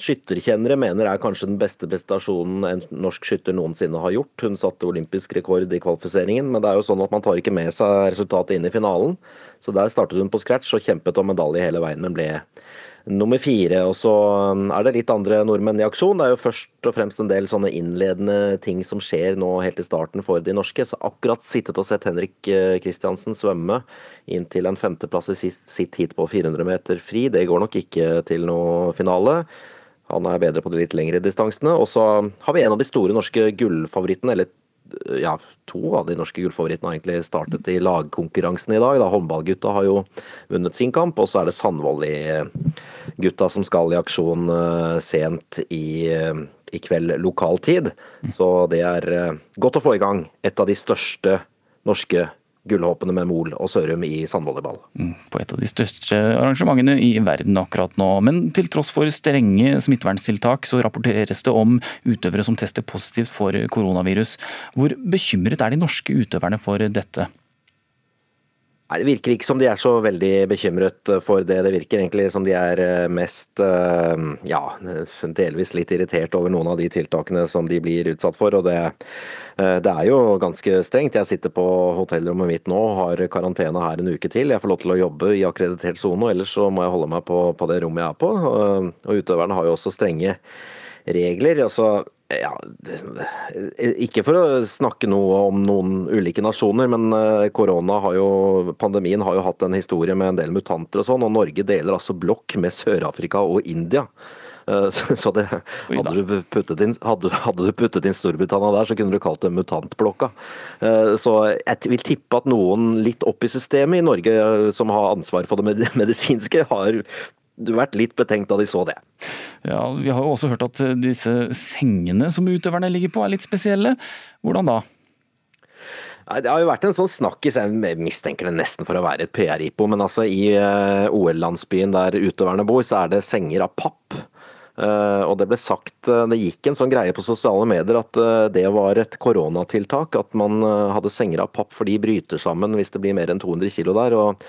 skytterkjennere mener er kanskje den beste prestasjonen en norsk skytter noensinne har gjort. Hun satte olympisk rekord i kvalifiseringen, men det er jo sånn at man tar ikke med seg resultatet inn i finalen. Så der startet hun på scratch og kjempet om medalje hele veien, men ble nummer fire. Og så um, er det litt andre nordmenn i aksjon. Det er jo først og fremst en del sånne innledende ting som skjer nå helt i starten for de norske. Så akkurat sittet og sett Henrik eh, Kristiansen svømme inn til en femteplass i sitt heat på 400 meter fri. Det går nok ikke til noe finale. Han er bedre på de litt lengre distansene. Og så har vi en av de store norske gullfavorittene, eller ja, to av de norske gullfavorittene har egentlig startet i lagkonkurransen i dag. Da. Håndballgutta har jo vunnet sin kamp, og så er det Sandvolli-gutta som skal i aksjon eh, sent i, eh, i kveld lokal tid. Så det er eh, godt å få i gang et av de største norske gullhoppene med Mol og Sørum i sandvolleyball. Mm, På et av de største arrangementene i verden akkurat nå. Men til tross for strenge smitteverntiltak, så rapporteres det om utøvere som tester positivt for koronavirus. Hvor bekymret er de norske utøverne for dette? Nei, Det virker ikke som de er så veldig bekymret for det. Det virker egentlig som de er eh, mest eh, ja, delvis litt irritert over noen av de tiltakene som de blir utsatt for. og det, eh, det er jo ganske strengt. Jeg sitter på hotellrommet mitt nå har karantene her en uke til. Jeg får lov til å jobbe i akkreditert sone, ellers så må jeg holde meg på, på det rommet jeg er på. Og utøverne har jo også strenge regler. altså ja, ikke for å snakke noe om noen ulike nasjoner, men eh, korona har jo, pandemien har jo hatt en historie med en del mutanter og sånn, og Norge deler altså blokk med Sør-Afrika og India. Eh, Så det, hadde, du puttet inn, hadde, hadde du puttet inn Storbritannia der, så kunne du kalt det mutantblokka. Eh, Så jeg vil tippe at noen litt opp i systemet i Norge som har ansvar for det medisinske, har vært litt betenkt da de så det. Ja, Vi har jo også hørt at eh, disse sengene som utøverne ligger på er litt spesielle. Hvordan da? Det har jo vært en sånn snakkis, jeg mistenker det nesten for å være et PR-IPO, men altså i eh, OL-landsbyen der utøverne bor, så er det senger av papp. Eh, og det ble sagt, det gikk en sånn greie på sosiale medier at det var et koronatiltak, at man hadde senger av papp for de bryter sammen hvis det blir mer enn 200 kilo der. og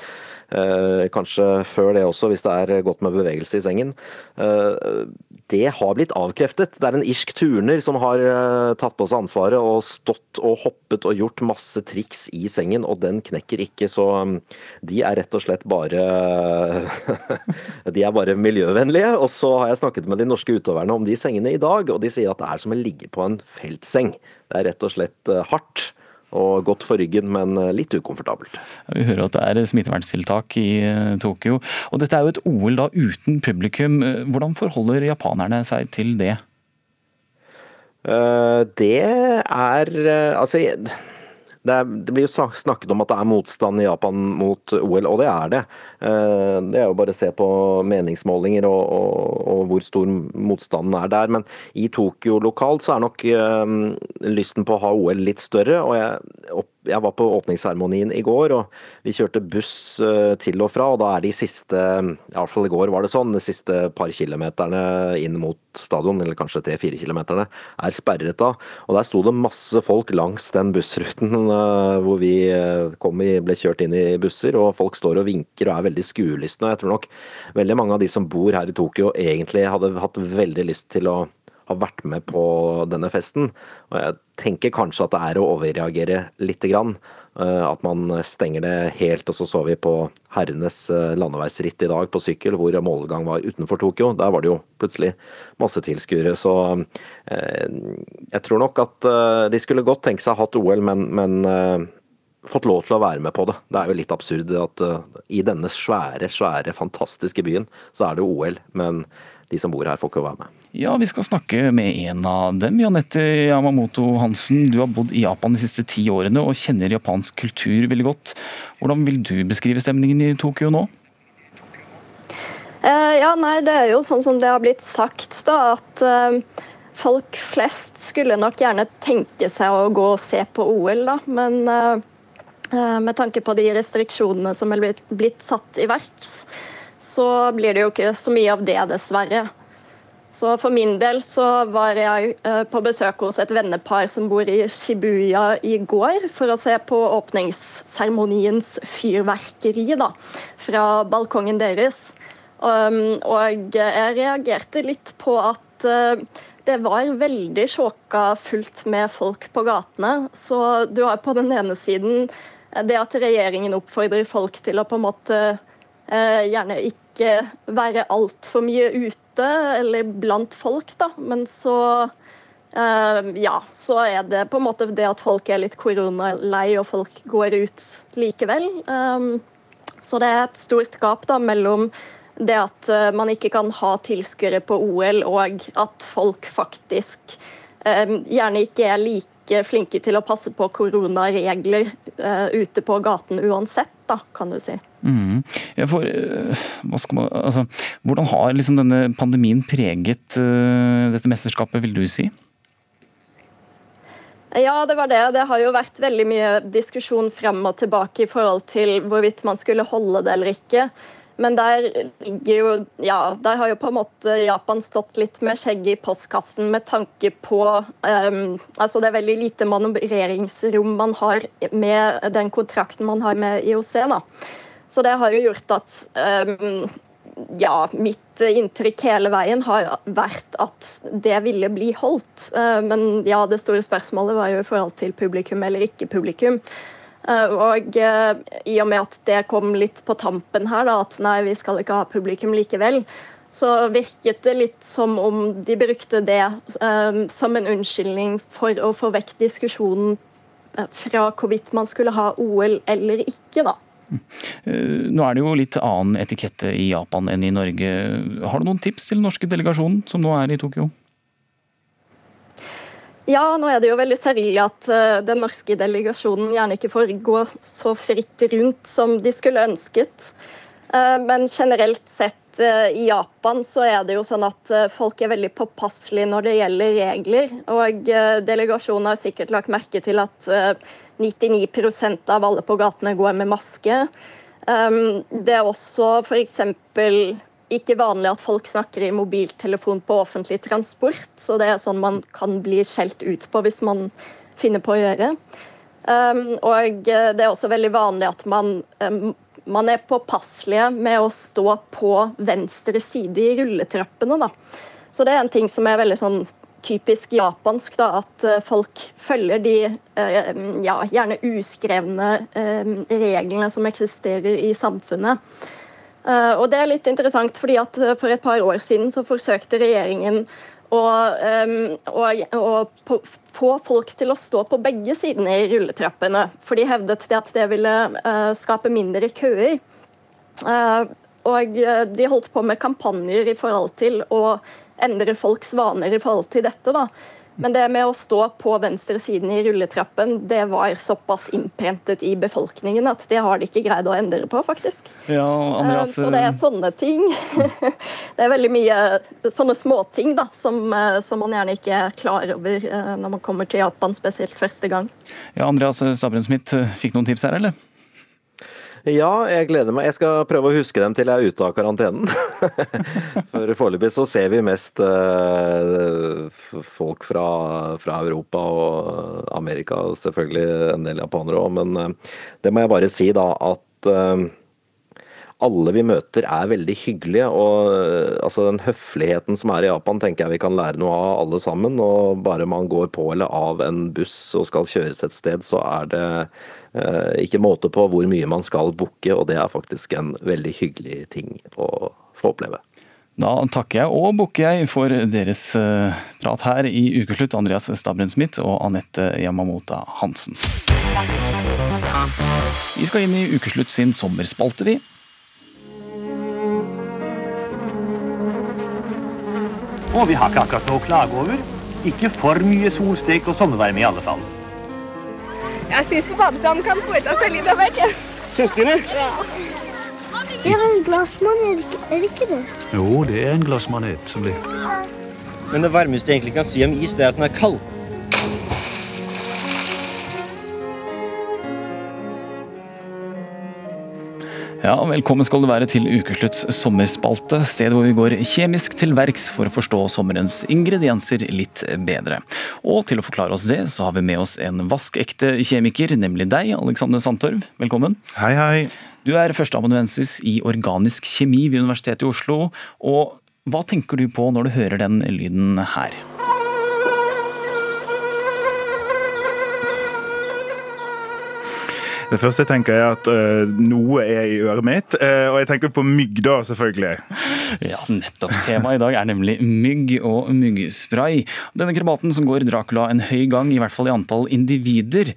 Kanskje før det også, hvis det er godt med bevegelse i sengen. Eh, Det har blitt avkreftet. Det er en irsk turner som har eh, tatt på seg ansvaret og stått og hoppet og gjort masse triks i sengen, og den knekker ikke. Så um, de er rett og slett bare De er bare miljøvennlige. Og så har jeg snakket med de norske utøverne om de sengene i dag, og de sier at det er som å ligge på en feltseng. Det er rett og slett eh, hardt. Og godt for ryggen, men eh, litt ukomfortabelt. Vi hører at det er smitteverntiltak i eh, Tokyo. Og dette er jo et OL da uten publikum. Eh, Hvordan forholder japanerne seg til det? Det er Altså, det, er, det blir jo snakket om at det er motstand i Japan mot OL, og det er det. Eh, Det er jo bare å se på meningsmålinger og, og, og hvor stor motstanden er der. Men i Tokyo lokalt så er nok eh, lysten på å ha OL litt større. og jeg, opp, jeg var på åpningsseremonien i går, og vi kjørte buss eh, til og fra. og Da er de siste, i hvert fall i går var det sånn, de siste par kilometerne inn mot stadion, eller kanskje tre-fire kilometerne, er sperret av. Og der sto det masse folk langs den bussruten eh, hvor vi eh, kom i, ble kjørt inn i busser, og folk står og vinker og er veldig skuelystne. Jeg tror nok veldig mange av de som bor her i Tokyo egentlig hadde hatt veldig lyst til å ha vært med på denne festen. Og jeg tenker kanskje at det er å overreagere lite grann. eh, At man stenger det helt. Og så så vi på herrenes eh, landeveisritt i dag på sykkel, hvor målgang var utenfor Tokyo. Der var det jo plutselig masse tilskuere. Så eh, jeg tror nok at de skulle godt tenke seg hatt OL, men, men fått lov til å være med på det. Det er jo litt absurd at eh, i denne svære, svære, fantastiske byen, så er det OL, men de som bor her får ikke være med. Ja, vi skal snakke med en av dem. Janette Yamamoto Hansen, du har bodd i Japan de siste ti årene og kjenner japansk kultur veldig godt. Hvordan vil du beskrive stemningen i Tokyo nå? Eh, ja, nei, det er jo sånn som det har blitt sagt, da, at eh, folk flest skulle nok gjerne tenke seg å gå og se på OL, da. Men eh, med tanke på de restriksjonene som er blitt, blitt satt i verks, så blir det jo ikke så mye av det, dessverre. Så for min del så var jeg eh, på besøk hos et vennepar som bor i Shibuya i går, for å se på åpningsseremoniens fyrverkeri da, fra balkongen deres. Um, og jeg reagerte litt på at uh, det var veldig sjåka fullt med folk på gatene. Så du har på den ene siden det at regjeringen oppfordrer folk til å på en måte eh, gjerne ikke være altfor mye ute eller blant folk, da. Men så eh, ja, så er det på en måte det at folk er litt koronalei og folk går ut likevel. Um, så det er et stort gap da mellom det at eh, man ikke kan ha tilskuere på OL, og at folk faktisk eh, gjerne ikke er like flinke til å passe på koronaregler eh, ute på gaten uansett, da, kan du si. Mm. For, eh, man, altså, hvordan har liksom denne pandemien preget uh, dette mesterskapet, vil du si? Ja, det var det. Det har jo vært veldig mye diskusjon frem og tilbake i forhold til hvorvidt man skulle holde det eller ikke. Men der ligger jo Ja, der har jo på en måte Japan stått litt med skjegget i postkassen med tanke på um, Altså det er veldig lite manøvreringsrom man har med den kontrakten man har med IOC, da. Så det har jo gjort at um, ja, mitt inntrykk hele veien har vært at det ville bli holdt. Uh, men ja, det store spørsmålet var jo i forhold til publikum eller ikke publikum. Uh, og uh, i og med at det kom litt på tampen her, da, at nei, vi skal ikke ha publikum likevel, så virket det litt som om de brukte det um, som en unnskyldning for å få vekk diskusjonen fra hvorvidt man skulle ha OL eller ikke, da. Eh, Nå er det jo litt annen etikette i Japan enn i Norge. Har du noen tips til den norske delegasjonen som nå er i Tokyo? Ja, nå er det jo veldig særlig at uh, den norske delegasjonen gjerne ikke får gå så fritt rundt som de skulle ønsket. Uh, men generelt sett uh, i Japan så er det jo sånn at folk er veldig påpasselige når det gjelder regler. Og delegasjonen har sikkert lagt merke til at 99% av alle på gatene går med maske. Det er også f.eks ikke vanlig at folk snakker i mobiltelefon på offentlig transport, så det er sånn man kan bli skjelt ut på hvis man finner på å gjøre. Um, og det er også veldig vanlig at man, um, man er påpasselige med å stå på venstre side i rulletrappene. Da. Så det er en ting som er veldig sånn typisk japansk, da, at uh, folk følger de uh, ja, gjerne uskrevne uh, reglene som eksisterer i samfunnet. Uh, og det er litt interessant, fordi at uh, For et par år siden så forsøkte regjeringen å, få folk til å stå på begge sidene i rulletrappene. For de hevdet det at det ville uh, skape mindre køer. og de holdt på med kampanjer i forhold til å endre folks vaner i forhold til dette. da. Men det med å stå på venstre siden i rulletrappen, det var såpass innprentet i befolkningen at det har de ikke greid å endre på, faktisk. Ja, Andreas... Så det er sånne ting. det er veldig mye sånne småting da, som, eh, som man gjerne ikke er klar over eh, når man kommer til Japan, spesielt første gang. Ja, Andreas Stabrun-Smith fikk noen tips her, eller? Ja, jeg gleder meg. Jeg skal prøve å huske dem til jeg er ute av karantenen. For foreløpig så ser vi mest uh, folk fra, fra, Europa og Amerika, selvfølgelig en del japanere òg. Men uh, det må jeg bare si, da, at uh, alle vi møter er veldig hyggelige. og altså Den høfligheten som er i Japan, tenker jeg vi kan lære noe av alle sammen. og Bare man går på eller av en buss og skal kjøres et sted, så er det Eh, ikke måte på hvor mye man skal booke, og det er faktisk en veldig hyggelig ting å få oppleve. Da takker jeg og bukker jeg for deres eh, prat her i Ukeslutt, Andreas Stabren Smith og Anette Yamamota Hansen. Vi skal inn i Ukeslutt sin sommerspalte, vi. Og vi har ikke akkurat noe å klage over. Ikke for mye solstek og sommervarme i alle fall. Jeg syns på badestranden kan av seg litt av hvert. Søstrene? Ja. Det er en glassmanet, er det ikke det? Jo, det er en glassmanet som blir Men det varmeste jeg egentlig kan si om is, det er at den er kald. Ja, Velkommen skal du være til Ukeslutts sommerspalte, sted hvor vi går kjemisk til verks for å forstå sommerens ingredienser litt bedre. Og til å forklare oss det, så har vi med oss en vaskekte kjemiker, nemlig deg, Alexander Sandtorv. Velkommen. Hei, hei. Du er førsteamanuensis i organisk kjemi ved Universitetet i Oslo. og hva tenker du på når du hører den lyden her? Det første jeg tenker er at uh, noe er i øret mitt, uh, og jeg tenker på mygg da, selvfølgelig. Ja, nettopp. Temaet i dag er nemlig mygg og myggspray. Denne krabaten som går Dracula en høy gang, i hvert fall i antall individer.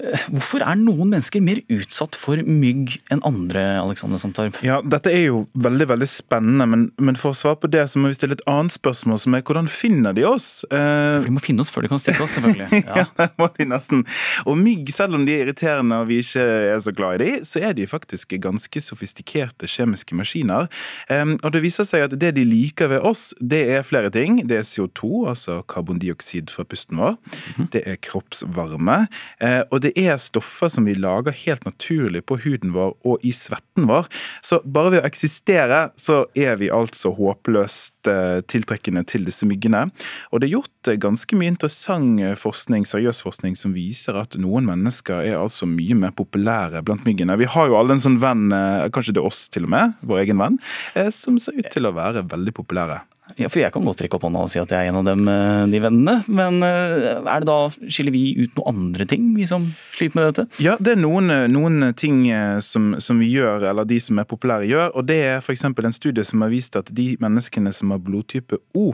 Uh, hvorfor er noen mennesker mer utsatt for mygg enn andre, Alexander Sandtorp? Ja, dette er jo veldig, veldig spennende, men, men, for å svare på det, så må vi stille et annet spørsmål, som er hvordan finner de oss? For de må finne oss før de kan stikke oss, selvfølgelig. Ja. ja, det må de nesten. Og mygg, selv om de er irriterende og vi ikke er så glad i de, så er de faktisk ganske sofistikerte kjemiske maskiner. Um, og det viser seg at det de liker ved oss, det er flere ting. Det er CO2, altså karbondioksid fra pusten vår. -hmm. Det er kroppsvarme. Uh, og det er stoffer som vi lager helt naturlig på huden vår og i svetten vår. Så bare ved å eksistere, så er vi altså håpløst uh, tiltrekkende til disse myggene. Og det er gjort ganske mye interessant forskning, seriøs forskning som viser at noen mennesker er altså mye mer populære blant myggene. Vi har jo alle en sånn venn, eh, kanskje det er oss til og med, vår egen venn, eh, som ser ut til å være veldig populære. Ja, for Jeg kan godt trekke opp hånda og si at jeg er en av dem, eh, de vennene. Men eh, er det da, skiller vi ut noen andre ting, vi som sliter med dette? Ja, det er noen, eh, noen ting som, som, vi gjør, eller de som er populære gjør. Og det er f.eks. en studie som har vist at de menneskene som har blodtype O,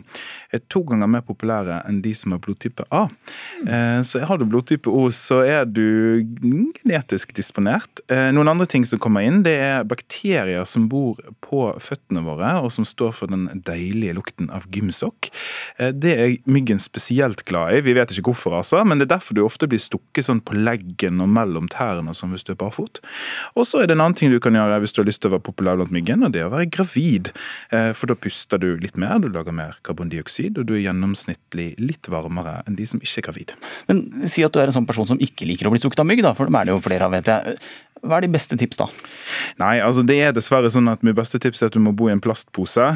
er to ganger mer populære enn de som har blodtype A. Så har du blodtype O, så er du genetisk disponert. Noen andre ting som kommer inn, det er bakterier som bor på føttene våre, og som står for den deilige lukten lukten av gymsokk. Eh, det er myggen spesielt glad i. Vi vet ikke hvorfor, altså, men det er derfor du ofte blir stukket sånn på leggen og mellom tærne som hvis du er barfot. Og så er det en annen ting du kan gjøre hvis du har lyst til å være populær blant myggen, og det er å være gravid. Eh, for da puster du litt mer, du lager mer karbondioksid, og du er gjennomsnittlig litt varmere enn de som ikke er gravid. Men si at du er en sånn person som ikke liker å bli stukket av mygg, da, for dem er det jo flere av, vet jeg. Hva er de beste tips, da? Nei, altså Det er dessverre sånn at mitt beste tips er at du må bo i en plastpose.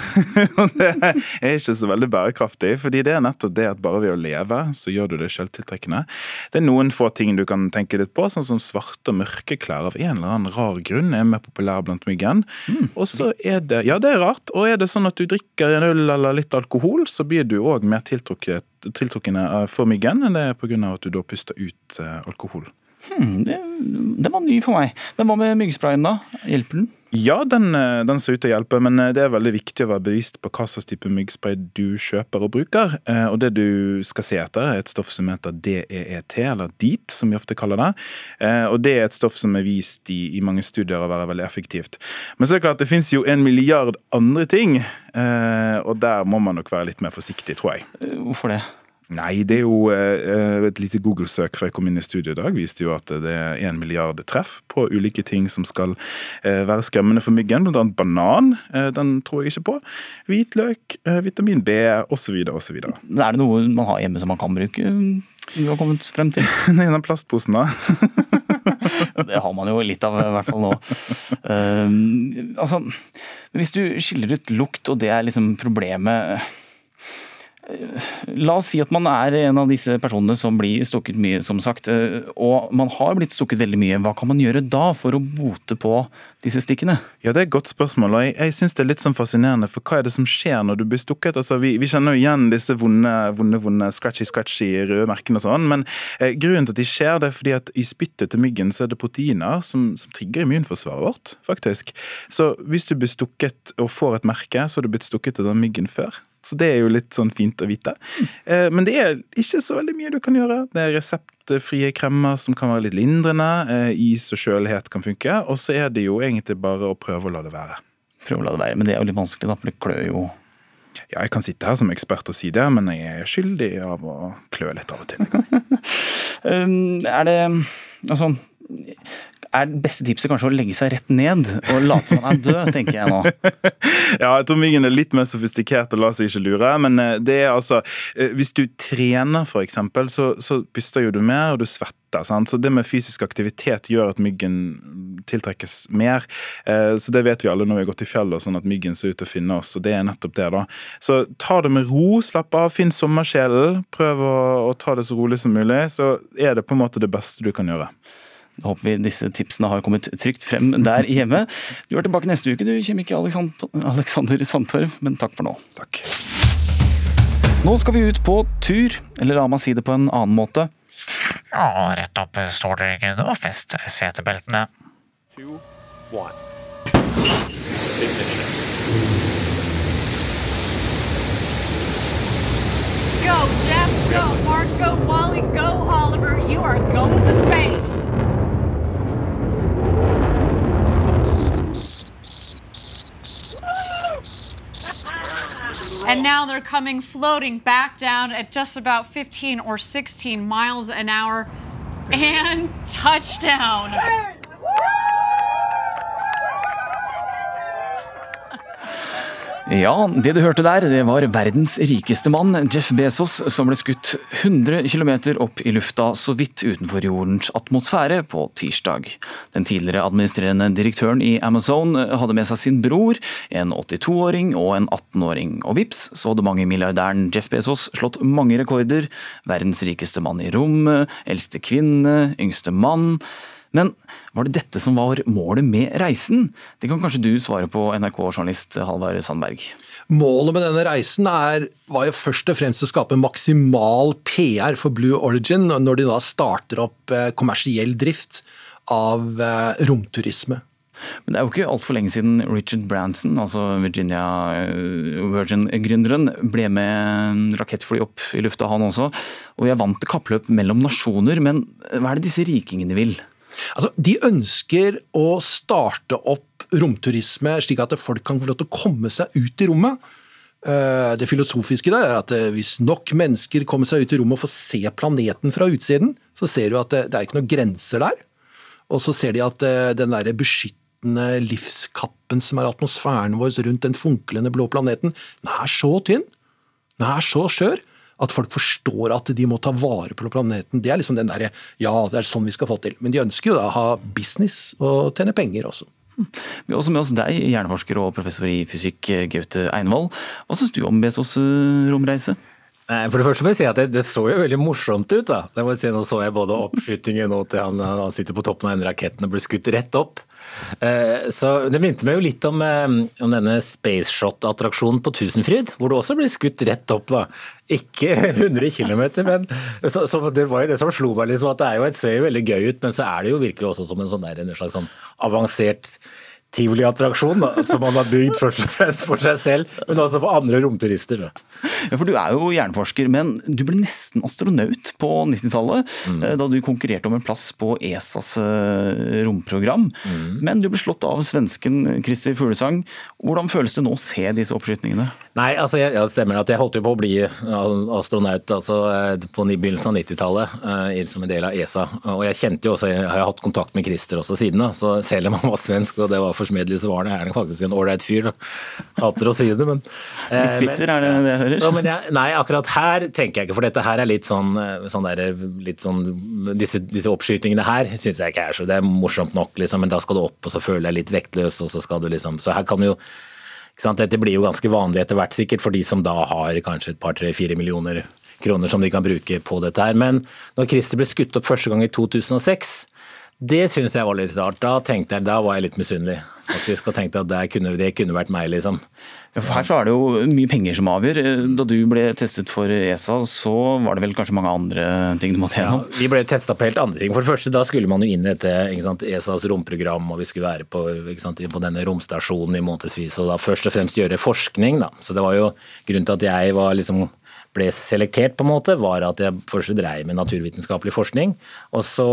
Og det er ikke så veldig bærekraftig, fordi det er nettopp det at bare ved å leve, så gjør du det selvtiltrekkende. Det er noen få ting du kan tenke litt på, sånn som svarte og mørke klær av en eller annen rar grunn er mer populær blant myggen. Mm, og så er det Ja, det er rart. Og er det sånn at du drikker en øl eller litt alkohol, så blir du òg mer tiltrukket tiltrukkende for myggen enn det er pga. at du da puster ut eh, alkohol. Hmm, det, det, var ny for meg. Men hva med myggsprayen, da? Hjelper den? Ja, den, eh, den, ser ut til å hjelpe, men eh, det er veldig viktig å være bevisst på hva slags type myggspray du kjøper og bruker. Eh, og det du skal se etter, er et stoff som heter DEET, eller DEET, som vi ofte kaller det. Og det er et stoff som er vist i, i mange studier å være veldig effektivt. Men så er det klart, det finnes jo en milliard andre ting, og der må man nok være litt mer forsiktig, tror jeg. Hvorfor det? Nei, det er jo eh, et lite Google-søk før jeg kom inn i studio i dag, viste jo at det er en milliard treff på ulike ting som skal eh, være skremmende for myggen. Blant annet banan. Eh, den tror jeg ikke på. Hvitløk, vitamin B osv. osv. Er det noe man har hjemme som man kan bruke? Du har kommet frem til? Nei, den plastposen, da. det har man jo litt av, i hvert fall nå. Uh, altså, hvis du skiller ut lukt, og det er liksom problemet La oss si at man er en av disse personene som blir stukket mye, som sagt. Eh, og man har blitt stukket veldig mye. Hva kan man gjøre da for å bote på disse stikkene? Ja, Det er et godt spørsmål. og Jeg, jeg syns det er litt sånn fascinerende. For hva er det som skjer når du blir stukket? Altså, Vi, vi kjenner jo igjen disse vonde, vonde, vonde scratchy-scratchy røde merkene og sånn. Men eh, grunnen til at de skjer, det er fordi at i spyttet til myggen så er det proteiner som, som trigger immunforsvaret vårt, faktisk. Så hvis du blir stukket og får et merke, så har du blitt stukket av den myggen før. Så det er jo litt sånn fint å vite. Eh, men det er ikke så veldig mye du kan gjøre. Det er reseptfrie kremmer som kan være litt lindrende. Eh, is og kjølighet kan funke. Og så er det jo egentlig bare å prøve å la det være. Prøve å la det være, Men det er jo litt vanskelig, da, for det klør jo Ja, jeg kan sitte her som ekspert og si det, men jeg er skyldig av å klø litt av og til. um, er det Altså er det beste tipset kanskje å legge seg rett ned og late som man er død, tenker jeg nå. ja, jeg tror myggen er litt mer sofistikert og lar seg ikke lure. Men eh, det er altså eh, Hvis du trener, eksempel, så, så puster jo du mer, og du svetter. Så det med fysisk aktivitet gjør at myggen tiltrekkes mer. Eh, så det vet vi alle når vi har gått i fjellet, sånn at myggen ser ut til å finne oss. og det er nettopp det da. Så ta det med ro, slapp av, finn sommersjelen. Prøv å ta det så rolig som mulig. Så er det på en måte det beste du kan gjøre. Da håper vi disse tipsene har kommet trygt frem der hjemme. Du er tilbake neste uke, du kjemiker Alexander Sandtorv, men takk for nå. Takk. Nå skal vi ut på tur, eller la meg si det på en annen måte. Ja, rett opp stålryggen og fest setebeltene. Two, one. Go, Jeff. Go, Mark. Go, Wally. Go, Oliver. You are going to space. And now they're coming floating back down at just about 15 or 16 miles an hour. And touchdown. Ja, det du hørte der, det var verdens rikeste mann, Jeff Bezos, som ble skutt 100 km opp i lufta så vidt utenfor jordens atmosfære på tirsdag. Den tidligere administrerende direktøren i Amazon hadde med seg sin bror, en 82-åring og en 18-åring. Og vips, så hadde mangemilliardæren Jeff Bezos slått mange rekorder. Verdens rikeste mann i rommet, eldste kvinne, yngste mann. Men var det dette som var målet med reisen? Det kan kanskje du svare på, NRK-journalist Halvard Sandberg. Målet med denne reisen er, var jo først og fremst å skape maksimal PR for Blue Origin når de da starter opp eh, kommersiell drift av eh, romturisme. Men det er jo ikke altfor lenge siden Richard Branson, altså Virginia eh, Virgin-gründeren, ble med rakettfly opp i lufta, han også. Og vi er vant til kappløp mellom nasjoner, men hva er det disse rikingene vil? Altså, de ønsker å starte opp romturisme slik at folk kan få lov til å komme seg ut i rommet. Eh, Det filosofiske der er at eh, hvis nok mennesker kommer seg ut i rommet og får se planeten fra utsiden, så ser du at det, det er ikke noen grenser der. Og så ser de at eh, den der beskyttende livskappen som er atmosfæren vår rundt den funklende blå planeten, den er så tynn, den er så skjør, at folk forstår at de må ta vare på planeten. Det er liksom den derre ja, det er sånn vi skal få til. Men de ønsker jo da å ha business og tjene penger også. Vi har også med oss deg, hjerneforsker og professor i fysikk, Gaute Einvoll. Hva syns du om Bezos eh, romreise? For det første må jeg si at det, det, så jo veldig morsomt ut. da. Det må jeg si, nå så jeg både oppskytingen og at han, han sitter på toppen av en raketten og blir skutt rett opp. Eh, så Det minte meg jo litt om, eh, om denne Spaceshot-attraksjonen på Tusenfryd, hvor du også blir skutt rett opp. da. Ikke 100 km, men så, så det var jo det som slo meg. liksom, at Det er jo et ser veldig gøy ut, men så er det jo virkelig også som en, sånn der, en slags sånn avansert tivoliattraksjon som man har bygd først og fremst for seg selv, men også for andre romturister. Ja, for Du er jo hjerneforsker, men du ble nesten astronaut på 90-tallet. Mm. Da du konkurrerte om en plass på ESAs romprogram. Mm. Men du ble slått av svensken Christer Fuglesang. Hvordan føles det nå å se disse oppskytningene? Nei, altså jeg, jeg stemmer at jeg holdt jo på å bli astronaut altså, på begynnelsen av 90-tallet som en del av ESA. Og jeg kjente jo også, jeg har hatt kontakt med Christer også siden da, så selv om han var svensk og det var forsmedelig, så var det er faktisk en ålreit fyr. Da. Hater å si det, men Litt bitter, er det det jeg hører? Så, jeg, nei, akkurat her tenker jeg ikke, for dette her er litt sånn, sånn, der, litt sånn disse, disse, oppskytingene her syns jeg ikke er så Det er morsomt nok, liksom, men da skal du opp, og så føler jeg litt vektløs, og så skal du liksom Så her kan du jo dette blir jo ganske vanlig etter hvert, sikkert, for de som da har kanskje et par, tre, fire millioner kroner som de kan bruke på dette her. Men når Christer ble skutt opp første gang i 2006, det syns jeg var litt rart. Da tenkte jeg, da var jeg litt misunnelig. Faktisk, Og tenkte at det kunne, det kunne vært meg, liksom. Ja, for Her så er det jo mye penger som avgjør. Da du ble testet for ESA, så var det vel kanskje mange andre ting du måtte gjennom? Ja, vi ble testa på helt andre ting. For det første, da skulle man jo inn i dette ESAs romprogram, og vi skulle være på, sant, på denne romstasjonen i månedsvis. Og da først og fremst gjøre forskning, da. Så det var jo grunnen til at jeg var liksom ble selektert, på en måte, var at jeg først dreiv med naturvitenskapelig forskning. og så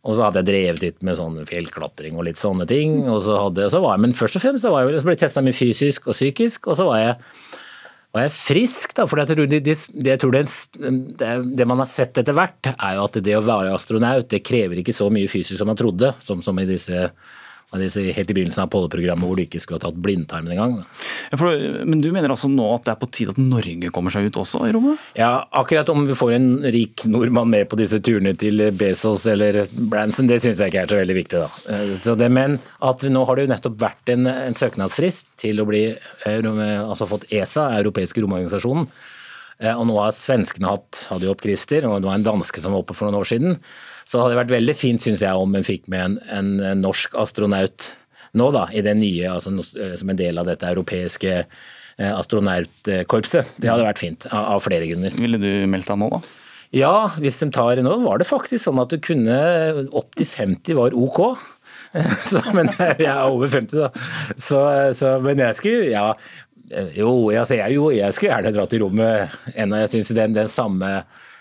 og så hadde jeg drevet litt med sånn fjellklatring og litt sånne ting. Og så hadde, og så var jeg, men først og fremst så, jeg, så ble jeg testa mye fysisk og psykisk, og så var jeg, var jeg frisk, da. For jeg tror, det, det, jeg tror det, det, man har sett etter hvert, er jo at det å være astronaut det krever ikke så mye fysisk som man trodde. Som, som i disse helt i begynnelsen av Polle-programmet hvor du ikke skulle ha tatt blindtarmen engang. Ja, men du mener altså nå at det er på tide at Norge kommer seg ut også i rommet? Ja, akkurat om vi får en rik nordmann med på disse turene til Bezos eller Branson, det syns jeg ikke er så veldig viktig. da. Eh, det, men at nå har det jo nettopp vært en, en søknadsfrist til å bli eh, altså fått ESA, europeiske romorganisasjonen. Eh, og nå har svenskene hatt, hadde jo opp Christer, og det var en danske som var oppe for noen år siden. Så hadde det vært veldig fint, syns jeg, om en fikk med en, en, norsk astronaut nå, da, i det nye, altså, eh, som en del av dette europeiske eh, astronautkorpset. Det hadde vært fint, av, av flere grunner. Ville du meldt deg nå, da? Ja, hvis de tar Nå var det faktisk sånn at du kunne opp til 50 var ok. Så, men jeg er over 50, da. Så, så, men jeg skulle Ja. Jo, altså jeg, jo, jeg skulle gjerne dra til rommet ennå. Jeg syns den, den samme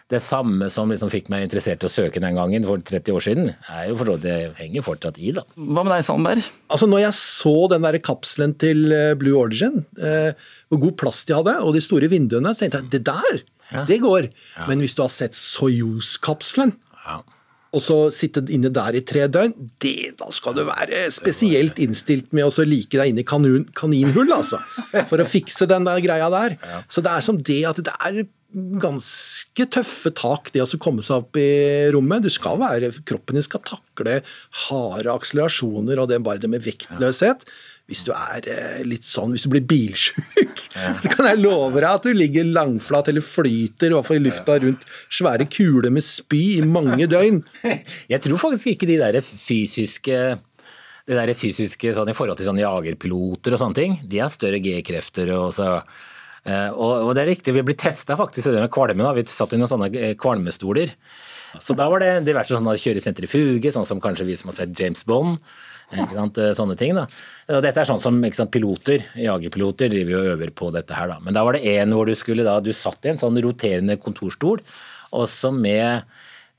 det samme som liksom fikk meg interessert i å søke den gangen for 30 år siden, er jo for det henger fortsatt i, da. Hva med deg, Sandberg? Altså, når jeg så den der kapselen til eh, Blue Origin, eh, hvor god plass de hadde, og de store vinduene, så tenkte jeg det der, ja. det går. Ja. Men hvis du har sett Soyuz-kapselen, ja. Og så sitte inne der i tre døgn, det, da skal du være spesielt innstilt med å like deg inne i kanin, kaninhull, altså. For å fikse den der greia der. Så det er som det at det er ganske tøffe tak, det å komme seg opp i rommet. Du skal være, Kroppen din skal takle harde akselerasjoner og det bare det med vektløshet. Hvis du er eh, litt sånn, hvis du blir bilsjuk, ja. så kan jeg love deg at du ligger langflat eller flyter i hvert fall i lufta rundt svære kuler med spy i mange døgn. Jeg tror faktisk ikke de der fysiske det der fysiske sånn, i forhold til sånn jagerpiloter og sånne ting, de har større G-krefter. og så Eh, og, det er riktig, vi blir testa faktisk det med kvalme. da, Vi satt i noen sånne eh, kvalmestoler. Så da var det diverse sånne kjøre sentrifuge, sånn som kanskje vi som har sett James Bond. Ikke sant? Eh, sånne ting da. Og dette er sånn som sant, piloter, jagerpiloter driver og øver på dette her. da. Men da var det en hvor du skulle da, du satt i en sånn roterende kontorstol, og så med,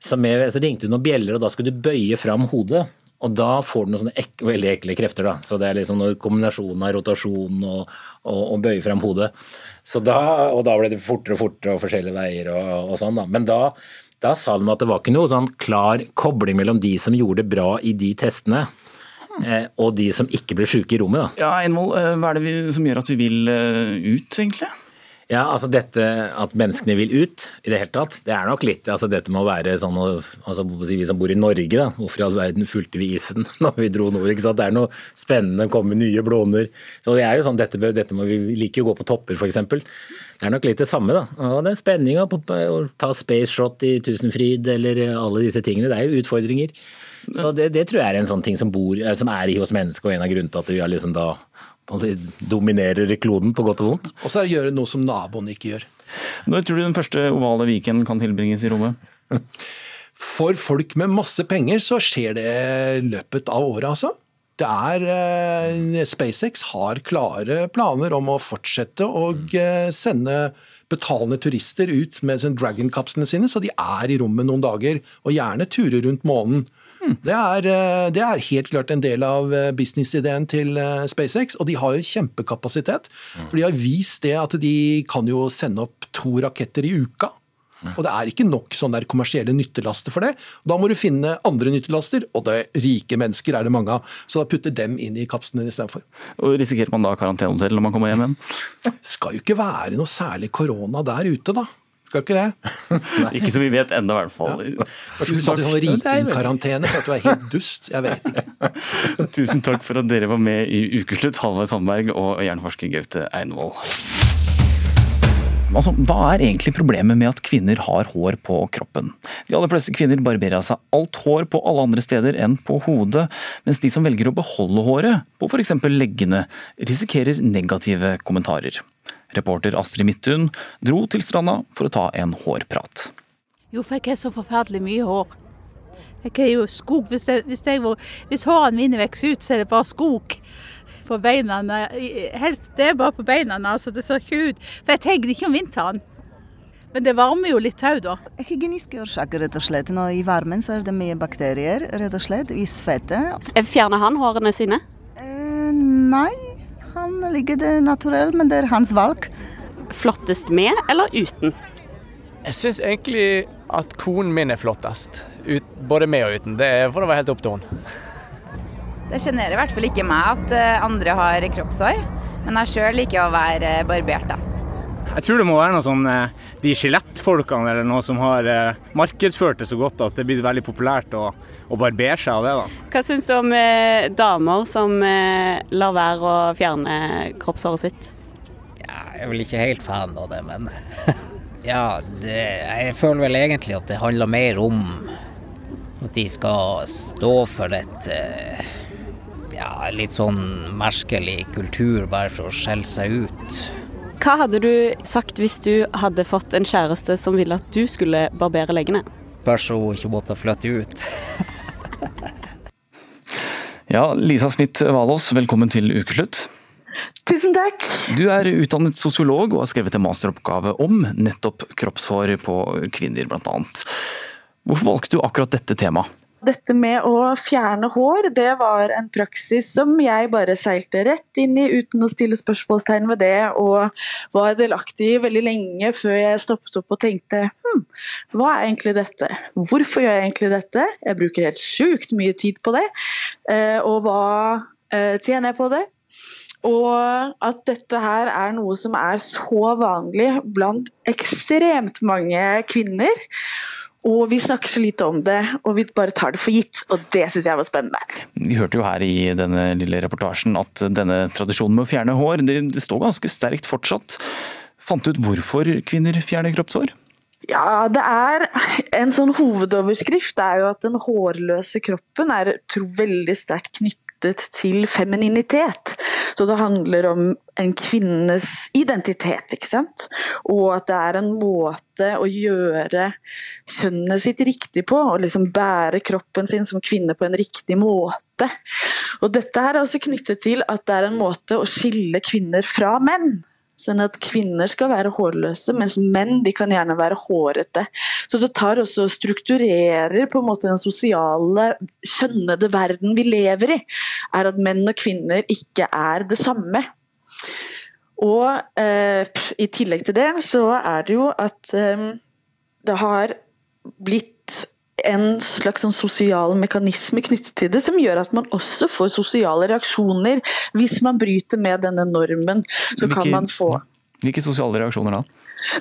så, med, så ringte det noen bjeller, og da skulle du bøye fram hodet. Og da får du noen sånne ek veldig ekle krefter. da. Så Det er liksom noen kombinasjonen av rotasjon og, og, og bøye frem hodet. Så da, og da ble det fortere og fortere og forskjellige veier og, og sånn. da. Men da, da, sa de at det var ikke noe sånn klar kobling mellom de som gjorde det bra i de testene, og de som ikke blir syke i rommet. da. Ja, Einvoll, eh, Hva er det vi, som gjør at vi vil uh, ut, egentlig? Ja, altså dette at menneskene vil ut i det hele tatt, det er nok litt altså dette med å være sånn altså Vi som bor i Norge, da, hvorfor i all verden fulgte vi isen når vi dro nord? ikke sant? Det er noe spennende, komme nye blåner. Så det er jo sånn, dette, dette må Vi liker å gå på topper, f.eks. Det er nok litt det samme. da. Og det er spenninga å ta space shot i Tusenfryd eller alle disse tingene. Det er jo utfordringer. Så det, det tror jeg er en sånn ting som, bor, som er i hos mennesket, og en av grunnene til at vi har liksom da dominerer kloden på godt og vondt. Og så er det å gjøre noe som naboen ikke gjør. Når tror du den første ovale Viken kan tilbringes i rommet? For folk med masse penger så skjer det løpet av året, altså. Det er eh, SpaceX har klare planer om å fortsette å eh, sende betalende turister ut med Dragon-kapslene sine, så de er i rommet noen dager, og gjerne turer rundt månen. Det er, eh, det er, helt klart en del av eh, businessideen til eh, SpaceX, og de har jo kjempekapasitet. For de har vist det at de kan jo sende opp to raketter i uka. Og det er ikke nok sånn der kommersielle nyttelaster for det. Da må du finne andre nyttelaster, og det rike mennesker er det mange av. Så da putter dem inn i kapslene istedenfor. Risikerer man da karantenehotell når man kommer hjem igjen? Skal jo ikke være noe særlig korona der ute, da. Skal ikke det? ikke som vi vet ennå, i hvert fall. Ja. Tusen takk. Sånn Rikingkarantene for at du er helt dust. Jeg vet ikke. Tusen takk for at dere var med i Ukeslutt, Halvard Sandberg og jernforsker Gaute Einvoll. Altså, hva er egentlig problemet med at kvinner har hår på kroppen? De aller fleste kvinner barberer av seg alt hår på alle andre steder enn på hodet, mens de som velger å beholde håret, på f.eks. leggene, risikerer negative kommentarer. Reporter Astrid Midthun dro til stranda for å ta en hårprat. Jo, for jeg har så forferdelig mye hår. Jeg har jo skog. Hvis, jeg, hvis, jeg, hvis hårene mine vokser ut, så er det bare skog på beina. Helst det er bare på beina. altså Det ser ikke ut. For jeg tenker ikke om vinteren. Men det varmer jo litt òg, da. Hygieniske årsaker, rett og slett. Nå I varmen så er det mye bakterier, rett og slett. I svette. Fjerner han hårene sine? Eh, nei, han liker det naturell, men det er hans valg. Flottest med eller uten? Jeg syns egentlig at konen min er flottest. Ut, både med og uten. Det får det være helt opp til henne. Det sjenerer i hvert fall ikke meg at eh, andre har kroppshår, men jeg sjøl liker å være eh, barbert. da. Jeg tror det må være noe sånn eh, de skjelettfolkene eller noe som har markedsført det så godt at det blir veldig populært å, å barbere seg av det. da. Hva syns du om eh, damer som eh, lar være å fjerne kroppshåret sitt? Ja, jeg er vel ikke helt fan av det, men ja, det, jeg føler vel egentlig at det handler mer om at de skal stå for et eh, ja, litt sånn merkelig kultur bare for å skjelle seg ut. Hva hadde du sagt hvis du hadde fått en kjæreste som ville at du skulle barbere leggene? Så hun ikke måtte flytte ut. Ja, Lisa Smith Valås, velkommen til Ukeslutt. Tusen takk. Du er utdannet sosiolog og har skrevet en masteroppgave om nettopp kroppshår på kvinner, bl.a. Hvorfor valgte du akkurat dette temaet? Dette med å fjerne hår, det var en praksis som jeg bare seilte rett inn i uten å stille spørsmålstegn ved det, og var delaktig i veldig lenge før jeg stoppet opp og tenkte hm, hva er egentlig dette? Hvorfor gjør jeg egentlig dette? Jeg bruker helt sjukt mye tid på det, eh, og hva eh, tjener jeg på det? Og at dette her er noe som er så vanlig blant ekstremt mange kvinner. Og vi snakker så lite om det, og vi bare tar det for gitt. Og det syns jeg var spennende. Vi hørte jo her i denne lille reportasjen at denne tradisjonen med å fjerne hår, det, det står ganske sterkt fortsatt. Fant du ut hvorfor kvinner fjerner kroppshår? Ja, det er En sånn hovedoverskrift er jo at den hårløse kroppen er veldig sterkt knyttet til femininitet. Så det handler om en kvinnes identitet, ikke sant. Og at det er en måte å gjøre kjønnet sitt riktig på. Og liksom bære kroppen sin som kvinne på en riktig måte. Og dette her er også knyttet til at det er en måte å skille kvinner fra menn. Sånn at kvinner skal være hårløse, mens menn de kan gjerne være hårete. Så det tar også og strukturerer på en måte den sosiale, skjønnede verden vi lever i. Er at menn og kvinner ikke er det samme. Og eh, i tillegg til det så er det jo at eh, det har blitt en slags sånn sosial mekanisme knyttet til det, som gjør at man også får sosiale reaksjoner hvis man bryter med denne normen. Så hvilke, kan man få Hvilke sosiale reaksjoner da?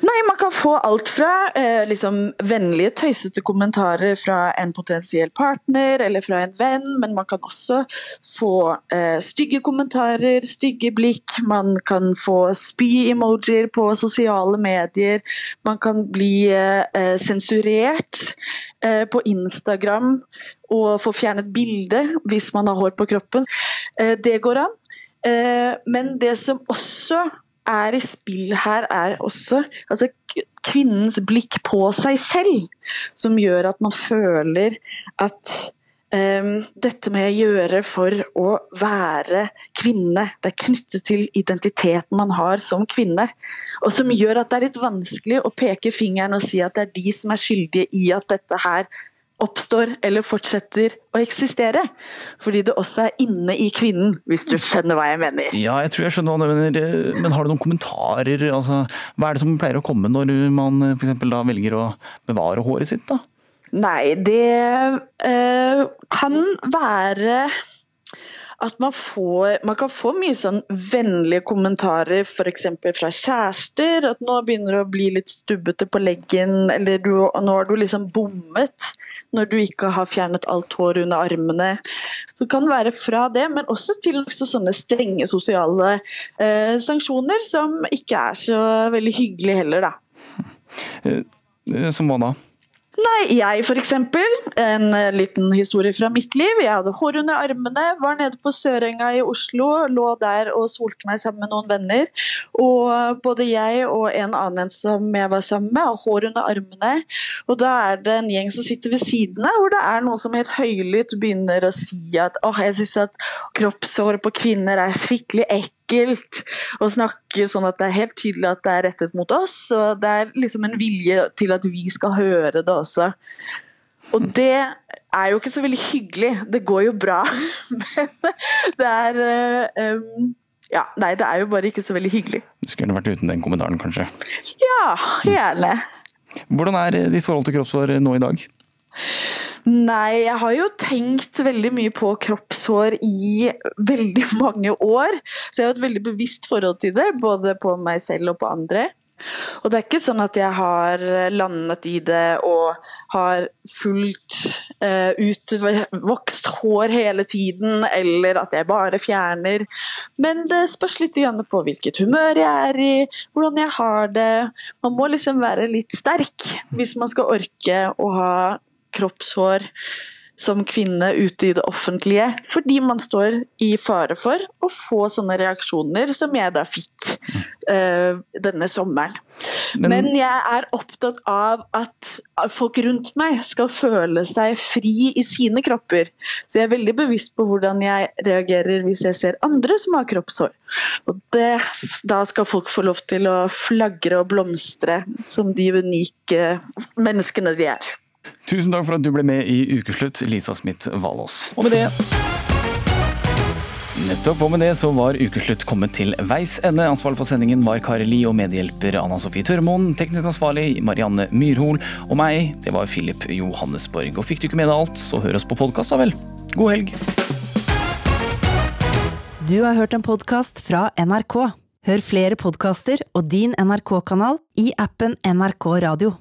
Nei, Man kan få alt fra eh, liksom, vennlige, tøysete kommentarer fra en potensiell partner eller fra en venn, men man kan også få eh, stygge kommentarer, stygge blikk. Man kan få spy-emojier på sosiale medier. Man kan bli eh, sensurert eh, på Instagram og få fjernet bilde hvis man har hår på kroppen. Eh, det går an. Eh, men det som også er i spill her, er også altså, kvinnens blikk på seg selv, som gjør at man føler at um, dette med å gjøre for å være kvinne, det er knyttet til identiteten man har som kvinne. Og som gjør at det er litt vanskelig å peke fingeren og si at det er de som er skyldige i at dette her oppstår eller fortsetter å eksistere. Fordi det også er inne i kvinnen, hvis du skjønner hva jeg mener. Ja, jeg tror jeg skjønner hva du mener, men har du noen kommentarer? Altså, hva er det som pleier å komme når man f.eks. da velger å bevare håret sitt? da? Nei, det øh, kan være at man, får, man kan få mye sånn vennlige kommentarer f.eks. fra kjærester. At nå begynner du å bli litt stubbete på leggen, eller du, nå har du liksom bommet når du ikke har fjernet alt hår under armene. Så kan det være fra det, men også til også sånne strenge sosiale eh, sanksjoner som ikke er så veldig hyggelige heller, da. Som hva da? Nei, jeg f.eks. En eh, liten historie fra mitt liv. Jeg hadde hår under armene, var nede på Sørenga i Oslo, lå der og solte meg sammen med noen venner. Og både jeg og en annen som jeg var sammen med, har hår under armene. Og da er det en gjeng som sitter ved siden av, hvor det er noen som helt høylytt begynner å si at åh, jeg syns at kroppshår på kvinner er skikkelig ekkelt ekkelt og snakker sånn at det er helt tydelig at det er rettet mot oss. Og det er liksom en vilje til at vi skal høre det også. Og det er jo ikke så veldig hyggelig. Det går jo bra, men det er um, ja, nei, det er jo bare ikke så veldig hyggelig. Du skulle vært uten den kommentaren, kanskje? Ja, gjerne. Hvordan er ditt forhold til kroppsvår nå i dag? Nei, jeg har jo tenkt veldig mye på kroppshår i veldig mange år. Så jeg har et veldig bevisst forhold til det, både på meg selv og på andre. Og det er ikke sånn at jeg har landet i det og har fullt uh, utvokst hår hele tiden, eller at jeg bare fjerner. Men det spørs litt på hvilket humør jeg er i, hvordan jeg har det. Man må liksom være litt sterk hvis man skal orke å ha kroppshår som kvinne ute i det offentlige, fordi man står i fare for å få sånne reaksjoner som jeg da fikk uh, denne sommeren. Men, Men, jeg er opptatt av at folk rundt meg skal føle seg fri i sine kropper. Så jeg er veldig bevisst på hvordan jeg reagerer hvis jeg ser andre som har kroppshår. Og det, da skal folk få lov til å flagre og blomstre som de unike menneskene de er. Tusen takk for at du ble med i Ukeslutt, Lisa Smith Valås. Og med det Nettopp, og med det så var Ukeslutt kommet til veis ende. Ansvarlig for sendingen var Kari Li og medhjelper Anna Sofie Tørmoen. Teknisk ansvarlig Marianne Myrhol. Og meg, det var Philip Johannesborg. Og fikk du ikke med deg alt, så hør oss på podkast, da vel. God helg. Du har hørt en podkast fra NRK. Hør flere podkaster og din NRK-kanal i appen NRK Radio.